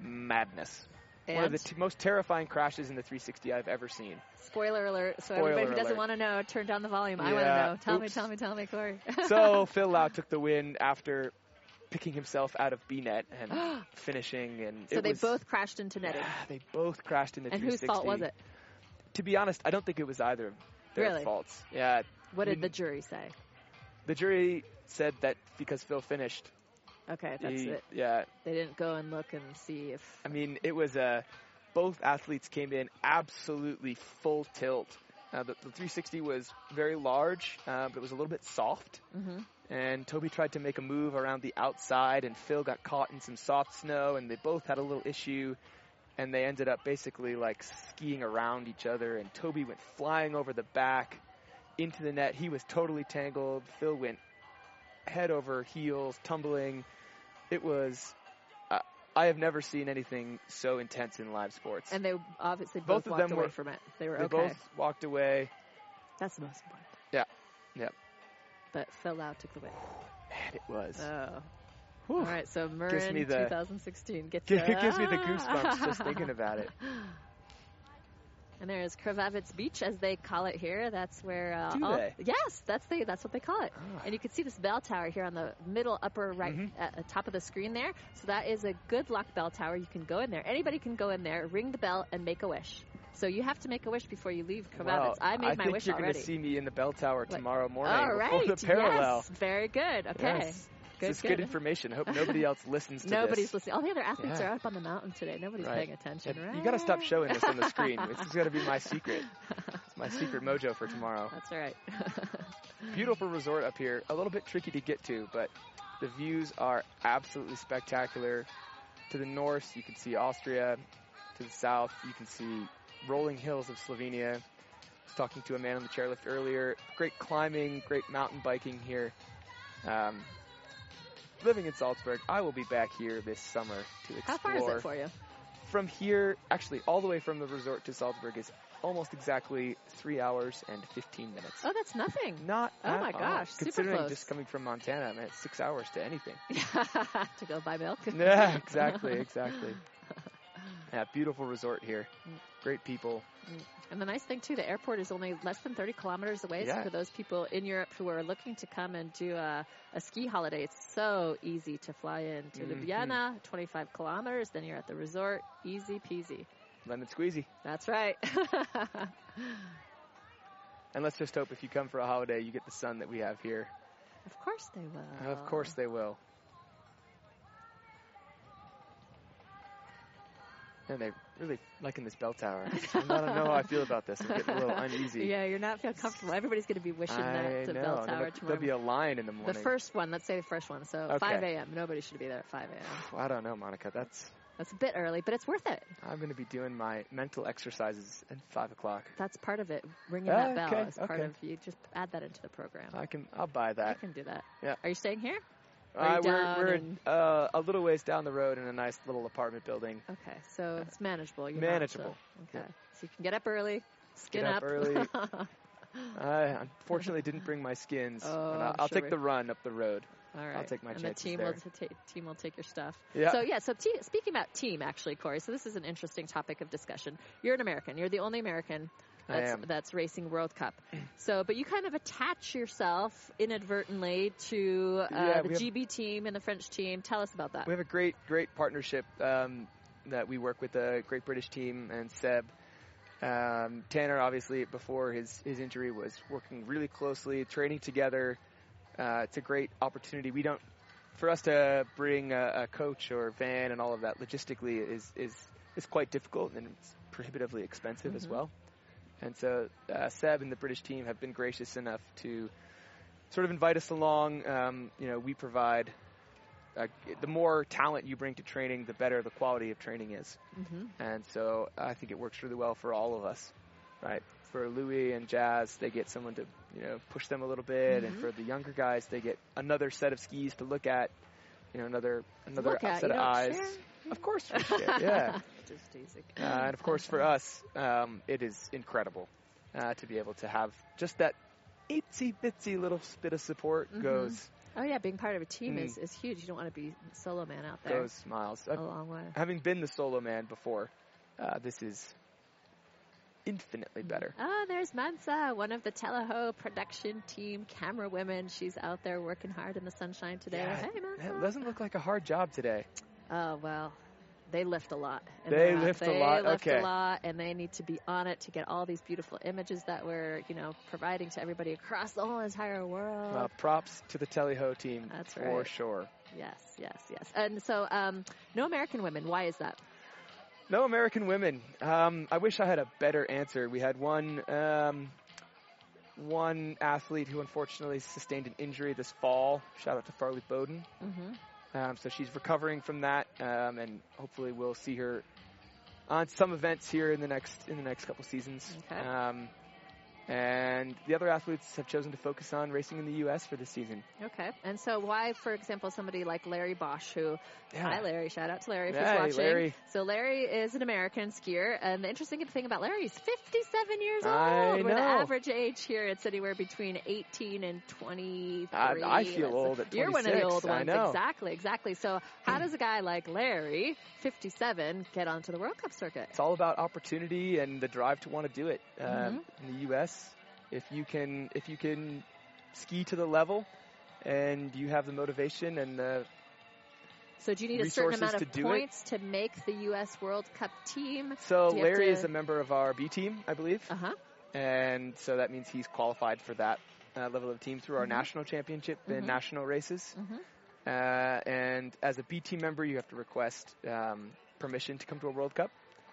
madness. And One of the t- most terrifying crashes in the 360 I've ever seen. spoiler alert. So Spoiler everybody who doesn't want to know, turn down the volume. I want to know. Tell me, tell me, tell me, Corey. So Phil Lau took the win after picking himself out of B net and finishing. And so they was- both crashed into netting. They both crashed into. the And whose fault was it? To be honest, I don't think it was either of their Really? faults. Yeah, What did the jury say? the jury said that because Phil finished, Okay, that's he- it. yeah, They didn't go and look and see if. I mean, it was uh, both athletes came in absolutely full tilt. Uh, the, the 360 was very large, uh, but it was a little bit soft. hmm And Toby tried to make a move around the outside, and Phil got caught in some soft snow, and they both had a little issue. And they ended up basically like skiing around each other, and Toby went flying over the back into the net. He was totally tangled. Phil went head over heels, tumbling. It was. Uh, I have never seen anything so intense in live sports. And they obviously Both both, of walked them away were- from it. They were okay. they okay. both walked away. That's the most important. Yeah, yeah. But Phil Lau took the win. Man, it was. Oh. Whew. All right, so the- 2016 gets It the, gives me the goosebumps just thinking about it. And there's Krvavec Beach, as they call it here. That's where. Uh, Do all- they? Yes, that's the that's what they call it. Ah. And you can see this bell tower here on the middle upper right Mhm. at the top of the screen there. So that is a good luck bell tower. You can go in there. Anybody can go in there, ring the bell, and make a wish. So you have to make a wish before you leave. Well, I made my wish already. I think you're already. to see me in the bell tower Like- tomorrow morning All right. the parallel. Yes. Very good. Okay. Yes. Good. this is good. good information. I hope nobody else listens to Nobody's this. listening. All the other athletes Yeah. are up on the mountain today. Nobody's Right. paying attention, right? You got to stop showing this on the screen. This is going to be my secret. It's my secret mojo for tomorrow. That's all right. Beautiful resort up here. A little bit tricky to get to, but the views are absolutely spectacular. To the north, you can see Austria. To the south, you can see rolling hills of Slovenia. I was talking to a man on the chairlift earlier. Great climbing, great mountain biking here. Um, living in Salzburg, I will be back here this summer to explore. How far is it for you? From here, actually, all the way from the resort to Salzburg is almost exactly three hours and 15 minutes. Oh, that's nothing. Not Oh my all. gosh, super Considering just coming from Montana, I mean, it's six hours to anything. to go buy milk. yeah, exactly, exactly. Yeah, beautiful resort here. Mm. Great people. And the nice thing too, the airport is only less than 30 kilometers away. Yeah. So for those people in Europe who are looking to come and do a, a ski holiday, it's so easy to fly in to Mhm. Ljubljana, 25 kilometers. Then you're at the resort, easy peasy. Lemon squeezy. That's right. And let's just hope if you come for a holiday, you get the sun that we have here. of course they will. Of course they will. And they really liking this bell tower. I don't know how I feel about this. I'm getting a little uneasy. Yeah, you're not feeling comfortable. Everybody's going to be wishing I that to know. Bell Tower there'll, tomorrow. there'll be a line in the morning. the first one, let's say the first one. So Okay. 5 a.m. Nobody should be there at 5 a.m. I don't know, Monica. That's That's a bit early, but it's worth it. I'm going to be doing my mental exercises at five o'clock. That's part of it. Ringing Ah, that bell okay, is part okay. of you. Just add that into the program. I can. I'll buy that. I can do that. Yeah. Are you staying here? Uh, we're we're uh, a little ways down the road in a nice little apartment building. Okay, so it's manageable. You're Manageable. Not, so, okay, Yeah. so you can get up early, skin Get up. up early. I unfortunately didn't bring my skins, Oh, I'll, I'll sure take the run up the road. All right. I'll take my and chances the team there. will t- team will take your stuff. Yeah. So yeah. So te- speaking about team, actually, Corey. So this is an interesting topic of discussion. You're an American. You're the only American that's, that's racing World Cup. So, but you kind of attach yourself inadvertently to uh, Yeah, the we have- GB team and the French team. Tell us about that. We have a great, great partnership um, that we work with the Great British team and Seb. Um, Tanner, obviously, before his, his injury, was working really closely, training together. Uh, it's a great opportunity. We don't, for us to bring a, a coach or van and all of that logistically is is is quite difficult and it's prohibitively expensive as Mhm. well. And so uh, Seb and the British team have been gracious enough to sort of invite us along. Um, you know, we provide uh, the more talent you bring to training, the better the quality of training is. hmm And so I think it works really well for all of us, right? For Louis and Jazz, they get someone to you know push them a little bit, and Mhm. for the younger guys, they get another set of skis to look at, you know, another another set of eyes. share? Of course, yeah. Uh, and of course, for us, um, it is incredible uh, to be able to have just that itsy bitsy little bit of support Mhm. goes Oh yeah, being part of a team Mm. is, is huge. You don't want to be solo man out there. goes miles. a long way. having been the solo man before, uh, this is infinitely better. Oh, there's Mansa, one of the Teleho production team camera women. She's out there working hard in the sunshine today. Yeah, hey, Mansa. It doesn't look like a hard job today. Oh well, they lift a lot. They lift a They lot, lift okay. a lot, and they need to be on it to get all these beautiful images that we're, you know, providing to everybody across the whole entire world. Uh, props to the Teleho team That's for right. sure. yes, yes, yes. And so, um, no American women. Why is that? No American women. Um, I wish I had a better answer. We had one um, one athlete who unfortunately sustained an injury this fall. Shout out to Farley Bowden. hmm Um, so she's recovering from that, um, and hopefully we'll see her on some events here in the next in the next couple seasons. Okay. Um, and the other athletes have chosen to focus on racing in the U.S. for this season. Okay. And so, why, for example, somebody like Larry Bosch, who Yeah. Hi, Larry. Shout out to Larry if Hey, he's watching. Larry. So Larry is an American skier, and the interesting thing about Larry, he's 57 years I old. Where the average age here, it's anywhere between 18 and 23. I- I feel That's- old at You're one of the 26, old I ones. know. Exactly, exactly. So how does a guy like Larry, 57, get onto the World Cup circuit? It's all about opportunity and the drive to want to do it. Um, Mhm. in the U.S., if you can if you can ski to the level, and you have the motivation and the So do you need a certain Resources amount of to do it? to make the U.S. World Cup team? so Do you have Larry is a member of our B team, I believe. Uh huh. and so that means he's qualified for that uh, level of team through our Mhm. national championship Mhm. and national races. Mhm. Uh, and as a B team member, you have to request um, permission to come to a World Cup.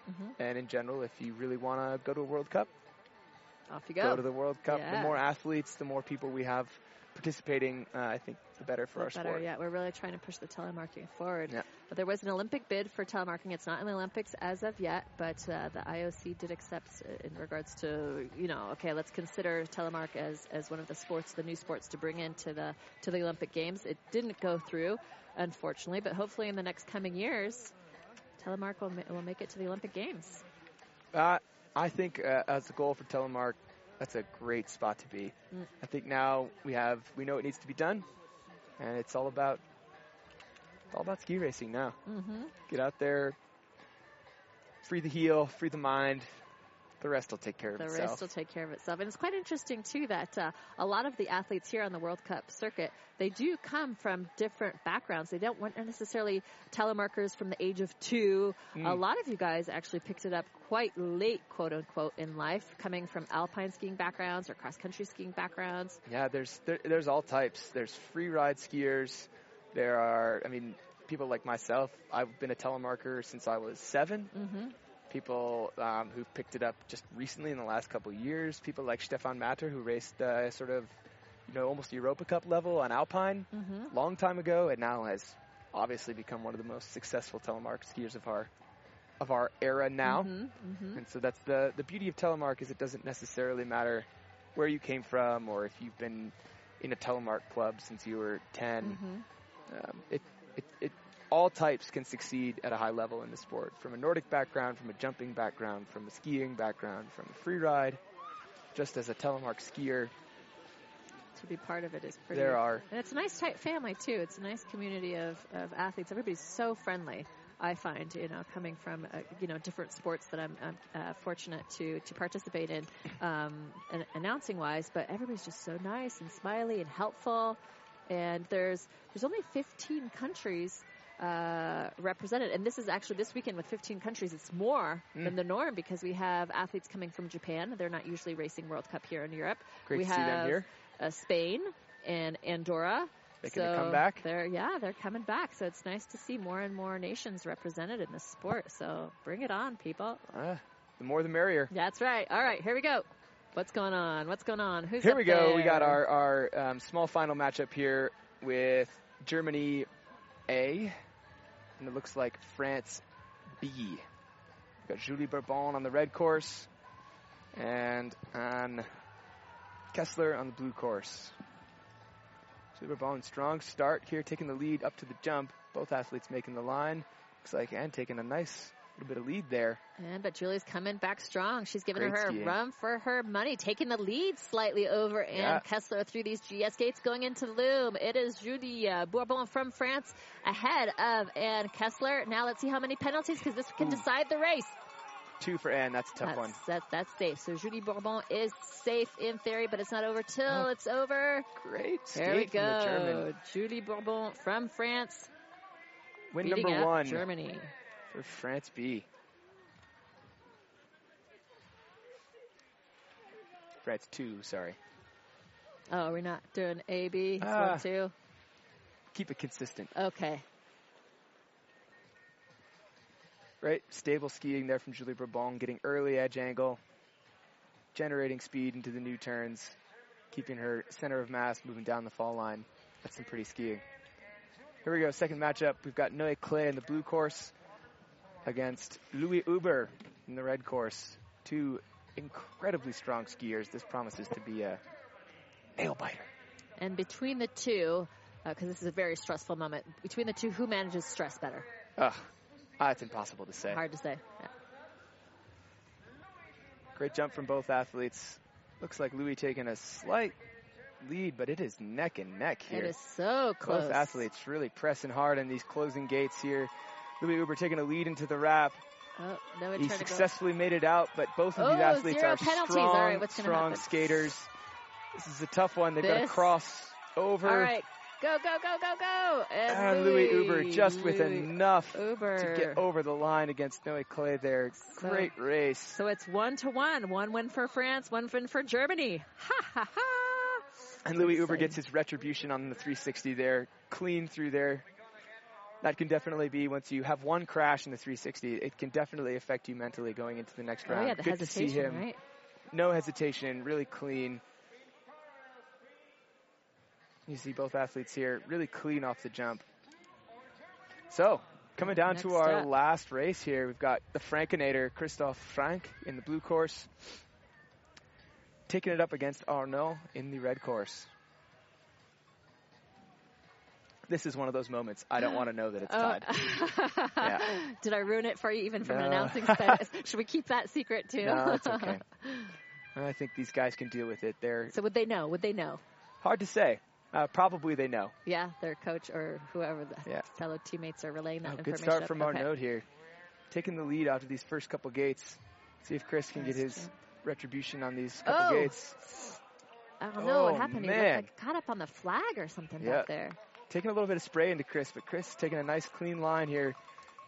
Mhm. And in general, if you really want to go to a World Cup, Off you go. go. to the World Cup. Yeah. The more athletes, the more people we have participating, uh, I think the better for our better. sport. Yeah, we're really trying to push the telemarking forward. Yeah. But there was an Olympic bid for telemarking. It's not in the Olympics as of yet, but uh, the IOC did accept uh, in regards to you know, okay, let's consider telemark as as one of the sports, the new sports to bring into the to the Olympic Games. It didn't go through, unfortunately, but hopefully in the next coming years, telemark will ma- will make it to the Olympic Games. Uh, I think uh, as a goal for Telemark, that's a great spot to be. Mm. I think now we have we know it needs to be done, and it's all about it's all about ski racing now. Mm-hmm. Get out there, free the heel, free the mind. The rest will take care of The itself. rest will take care of itself. And it's quite interesting, too, that uh, a lot of the athletes here on the World Cup circuit, they do come from different backgrounds. They don't want necessarily telemarkers from the age of two. Mm. A lot of you guys actually picked it up quite late, quote unquote, in life, coming from alpine skiing backgrounds or cross country skiing backgrounds. Yeah, there's there, there's all types. There's free ride skiers. There are, I mean, people like myself. I've been a telemarker since I was seven. Mm-hmm. People um, who've picked it up just recently in the last couple of years. People like Stefan Matter, who raced uh, sort of, you know, almost Europa Cup level on Alpine Mm-hmm. long time ago, and now has obviously become one of the most successful telemark skiers of our of our era now. Mm-hmm. Mm-hmm. And so that's the the beauty of telemark is it doesn't necessarily matter where you came from or if you've been in a telemark club since you were 10. Mm-hmm. Um, it, it, it all types can succeed at a high level in the sport. From a Nordic background, from a jumping background, from a skiing background, from a free ride. Just as a telemark skier, To be part of it is pretty. there are And it's a nice tight family too. It's a nice community of, of athletes. Everybody's so friendly. I find, you know, coming from uh, you know different sports that I'm, I'm uh, fortunate to to participate in, um, and announcing wise, but everybody's just so nice and smiley and helpful. And there's there's only 15 countries uh, represented, and this is actually this weekend with 15 countries. It's more Mm. than the norm because we have athletes coming from Japan. They're not usually racing World Cup here in Europe. great we to see them have here. uh, Spain and Andorra. Making so a comeback. They're yeah, they're coming back. So it's nice to see more and more nations represented in this sport. So bring it on, people. Ah, the more the merrier. That's right. All right, here we go. What's going on? What's going on? Who's Here we go. We got our, our um, small final matchup here with Germany A, and it looks like France B. We've got Julie Bourbon on the red course, and Anne Kessler on the blue course. Julie Bourbon, strong start here, taking the lead up to the jump. Both athletes making the line. Looks like Anne taking a nice little bit of lead there. And but Julie's coming back strong. She's giving Great her skiing. a run for her money, taking the lead slightly over Anne Yeah. Kessler through these GS gates going into Loom. It is Julie Bourbon from France ahead of Anne Kessler. Now let's see how many penalties because this can Ooh. decide the race. Two for Anne, that's a tough that's, one. That's, that's safe. So Julie Bourbon is safe in theory, but it's not over till Oh. it's over. Great There we skate from the German. go. Julie Bourbon from France. Win number one Germany. For France B. France two, sorry. Oh, we're not doing A, B. It's Ah. one, two. Keep it consistent. Okay. Right, stable skiing there from Julie Bourbon, getting early edge angle, generating speed into the new turns, keeping her center of mass moving down the fall line. That's some pretty skiing. Here we go, second matchup. We've got Noé Claye in the blue course against Louis Uber in the red course. Two incredibly strong skiers. This promises to be a nail biter. And between the two, because this is a very stressful moment, between the two, who manages stress better? Ugh, ah, it's impossible to say. Hard to say. Yeah. Great jump from both athletes. Looks like Louis taking a slight lead, but it is neck and neck here. It is so close. Both athletes really pressing hard in these closing gates here. Louis Uber taking a lead into the wrap. Oh, no He tried to go. successfully made it out, but both of oh, these Oh, athletes are penalties. strong, right, what's strong happen? skaters. This is a tough one. They've got to cross over. All right, go, go, go, go, go. And ah, And Louis Uber just with enough Uber. to get over the line against Noe Claye there. So- Great race. So it's one to one. One win for France, one win for Germany. Ha ha ha. And Louis Uber gets his retribution on the 360 there, clean through there. That can definitely be once you have one crash in the 360, it can definitely affect you mentally going into the next Oh round. yeah, the Good to see him. right? No hesitation, really clean. You see both athletes here really clean off the jump. So, coming down to our up. last race here, we've got the Frankenator, Christoph Frank in the blue course, taking it up against Arnaud in the red course. This is one of those moments I don't want to know that it's tied. Oh. Yeah. Did I ruin it for you even from an announcing status? Should we keep that secret too? No, it's okay. I think these guys can deal with it. They're so would they know? Would they know? hard to say. Uh, probably they know. Yeah, their coach or whoever the Yeah. fellow teammates are relaying that Oh, information. good start from okay. Arnaud here. Taking the lead out of these first couple gates. See if Chris can get his retribution on these couple Oh. gates. I don't know what Oh, happened. He man. looked like caught up on the flag or something Yeah. back there. Taking a little bit of spray into Chris, but Chris taking a nice clean line here.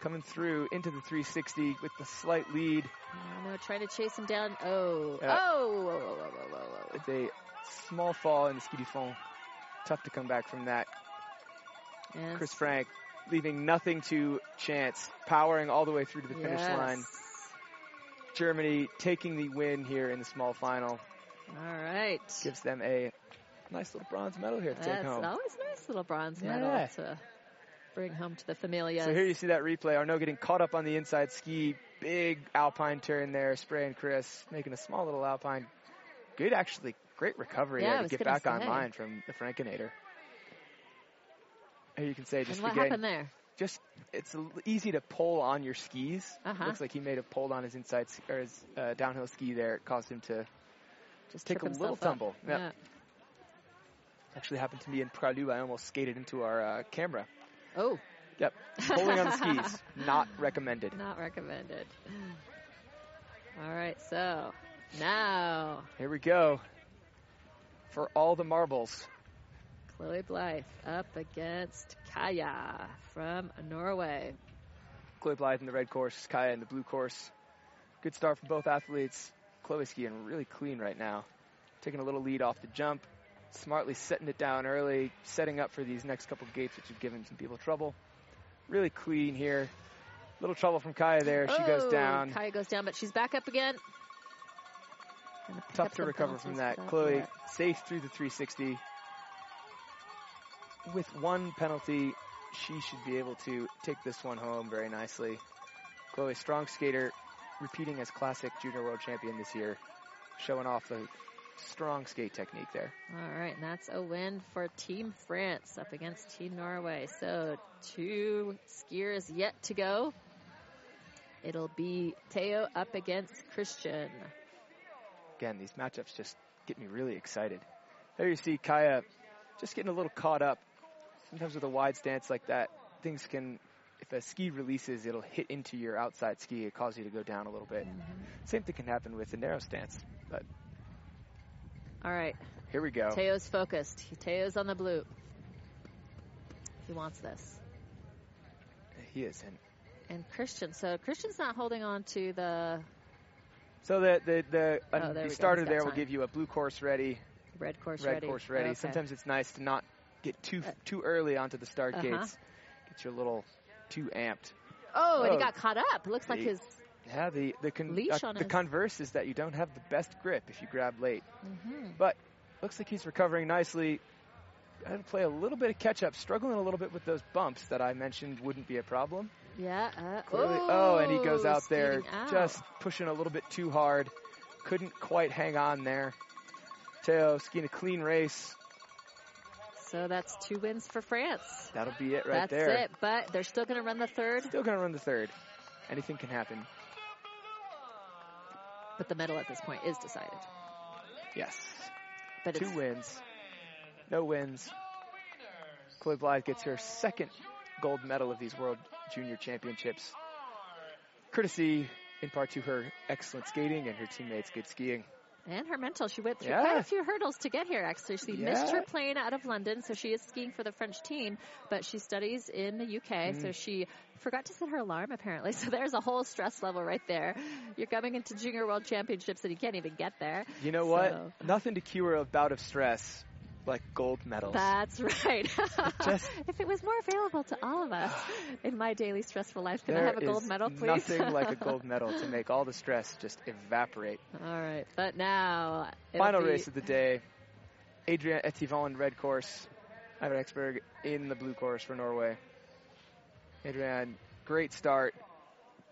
Coming through into the 360 with the slight lead. I don't know, trying to chase him down. Oh, Yeah. oh, whoa, whoa, whoa. It's a small fall in the ski fond. Tough to come back from that. And Chris Frank leaving nothing to chance, powering all the way through to the finish line. Germany taking the win here in the small final. All right. Gives them a nice little bronze medal here to take That's home. always a nice little bronze medal Yeah. to bring home to the familias. So here you see that replay. Arnaud getting caught up on the inside ski. Big alpine turn there. Spray and Chris making a small little alpine. Good, actually. Great recovery Yeah, to get back say. online from the Frankinator. Here you can say just and what again, happened there? just it's easy to pull on your skis. Uh-huh. Looks like he may have pulled on his inside or his uh, downhill ski there. It caused him to Just take a little tumble. Yep. Yeah. Actually happened to me in Pralu. I almost skated into our uh, camera. Oh, Yep, pulling on the skis, not recommended. not recommended. All right, so now Here we go. For all the marbles. Chloe Blythe up against Kaya from Norway. Chloe Blythe in the red course, Kaya in the blue course. Good start for both athletes. Chloe skiing really clean right now. Taking a little lead off the jump. Smartly setting it down early, setting up for these next couple gates, which have given some people trouble. Really clean here. Little trouble from Kaya there. She goes Oh, down. Kaya goes down, but she's back up again. Tough to recover from that. Chloe Yeah. safe through the 360. With one penalty, she should be able to take this one home very nicely. Chloe, strong skater, repeating as classic junior world champion this year, showing off a strong skate technique there. All right, and that's a win for Team France up against Team Norway. So two skiers yet to go. It'll be Théo up against Christian. Again, these matchups just get me really excited. There you see Kaya just getting a little caught up. Sometimes with a wide stance like that, things can, if a ski releases, it'll hit into your outside ski. It cause you to go down a little bit. Mm-hmm. Same thing can happen with a narrow stance. But All right, here we go. Théo's focused. Théo's on the blue. He wants this. He is. And Christian. So Christian's not holding on to the so the the the, Oh, uh, there we the go. starter there will give you a blue course ready, red course ready. red ready. course ready. Okay. Sometimes it's nice to not get too Uh, too early onto the start uh-huh. gates. Get you a little too amped. Oh, and he Oh. got caught up. It looks like his. Yeah, the the con- uh, the converse is that you don't have the best grip if you grab late. Mhm. But looks like he's recovering nicely. Had to play a little bit of catch up, struggling a little bit with those bumps that I mentioned wouldn't be a problem. Yeah. Uh, Clearly, oh, and he goes oh, out there out. just pushing a little bit too hard. Couldn't quite hang on there. Théo skiing a clean race. So that's two wins for France. That'll be it right that's there. That's it. But they're still going to run the third. Still gonna run the third. Anything can happen. But the medal at this point is decided. Yes. But Two wins. No wins. Chloe Blythe gets her second gold medal of these World Junior Championships. Courtesy in part to her excellent skating and her teammates' good skiing. And her mental. She went through Yeah. quite a few hurdles to get here. Actually, she missed her plane out of London, so she is skiing for the French team. But she studies in the UK, Mm. so she forgot to set her alarm apparently. So there's a whole stress level right there. You're coming into Junior World Championships and you can't even get there. You know what? Nothing to cure a bout of stress like gold medals. That's right. just- if it was more available to all of us in my daily stressful life, can I have a gold medal, please? Nothing like a gold medal to make all the stress just evaporate. all right, but now Final race of the day. Adrien Etievant in red course. Ivan Hekseberg in the blue course for Norway. Adrien, great start,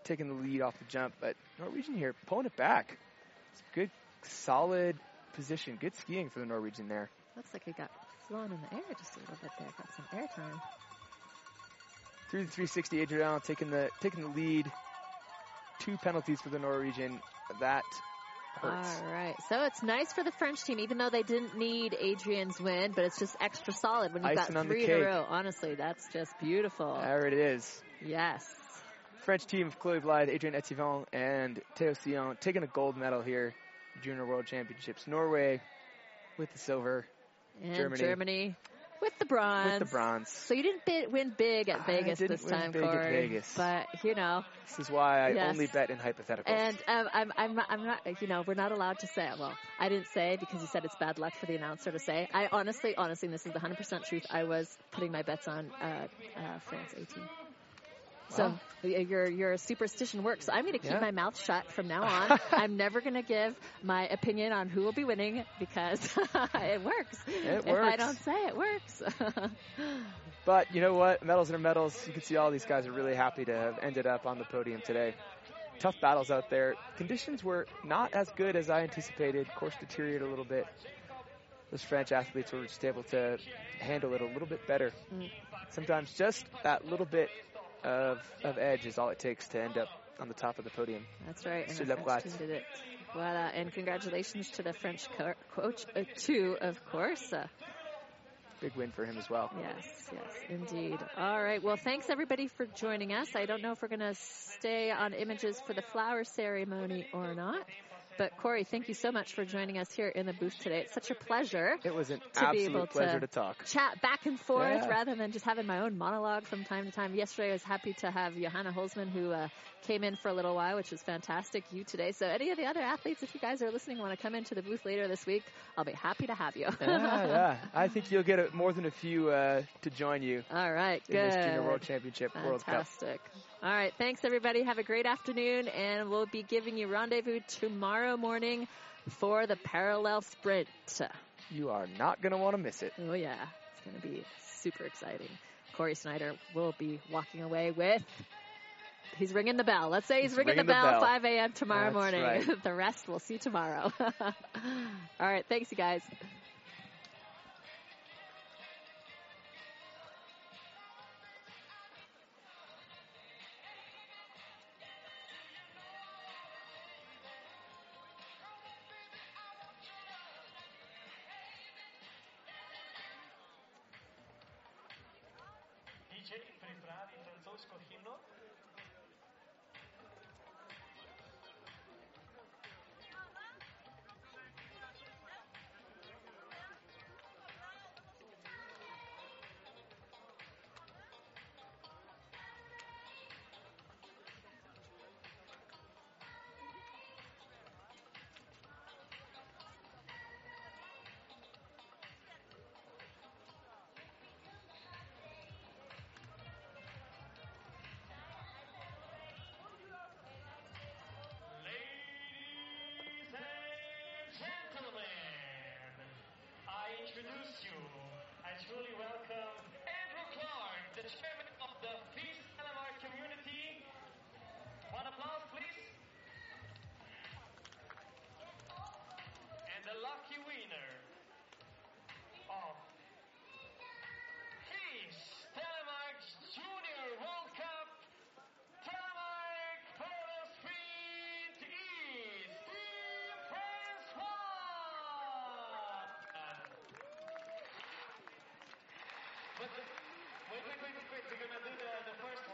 taking the lead off the jump, but Norwegian here pulling it back. It's good, solid position, good skiing for the Norwegian there. Looks like it got flown in the air just a little bit there. Got some air time. Through the 360, Adrien taking the taking the lead. Two penalties for the Norwegian. That hurts. All right. So it's nice for the French team, even though they didn't need Adrien's win, but it's just extra solid when you've Icing got three in a row. Honestly, that's just beautiful. There it is. yes. French team of Chloe Blythe, Adrien Etievant, and Théo Sillon taking a gold medal here, Junior World Championships. Norway with the silver, And Germany. Germany, with the bronze. with the bronze. So you didn't bid, win big at Vegas didn't this win time, big at Corey. Vegas. But you know, This is why I Yes. only bet in hypotheticals. and um, I'm, I'm, not, I'm not, you know, we're not allowed to say. Well, I didn't say because you said it's bad luck for the announcer to say. I honestly, honestly, and this is the 100% truth. I was putting my bets on uh, uh, France 18. So Wow. your your superstition works. I'm going to keep Yeah. my mouth shut from now on. I'm never going to give my opinion on who will be winning because it works. It if I don't say it works. But you know what? Medals are medals. You can see all these guys are really happy to have ended up on the podium today. Tough battles out there. Conditions were not as good as I anticipated. Course deteriorated a little bit. Those French athletes were just able to handle it a little bit better. Mm. Sometimes just that little bit of, of edge is all it takes to end up on the top of the podium. That's right. And the French team did it. Voilà. And congratulations to the French co- coach, uh, too, of course. Uh, Big win for him as well. yes, yes, indeed. All right. Well, thanks everybody for joining us. I don't know if we're going to stay on images for the flower ceremony or not. But Corey, thank you so much for joining us here in the booth today. It's such a pleasure. It was an To be absolute able to- pleasure to talk. chat back and forth Yeah. rather than just having my own monologue from time to time. Yesterday, I was happy to have Johanna Holzman, who uh, came in for a little while, which was fantastic. You today. So, any of the other athletes, if you guys are listening, want to come into the booth later this week, I'll be happy to have you. yeah, yeah. I think you'll get a, more than a few uh, to join you All right, in good. this Junior World Championship World Cup. Fantastic. All right. Thanks, everybody. Have a great afternoon, and we'll be giving you rendezvous tomorrow morning for the parallel sprint. You are not going to want to miss it. Oh, yeah. It's going to be super exciting. Corey Snyder will be walking away with. He's ringing the bell. Let's say he's, he's ringing, ringing, the, bell, the bell. 5 a.m. tomorrow That's morning. Right. the rest we'll see tomorrow. All right. Thanks, you guys. introduce you, I truly welcome Andrew Clark, the chair. Wait, wait, wait, wait, wait. You're going to do the, the first one.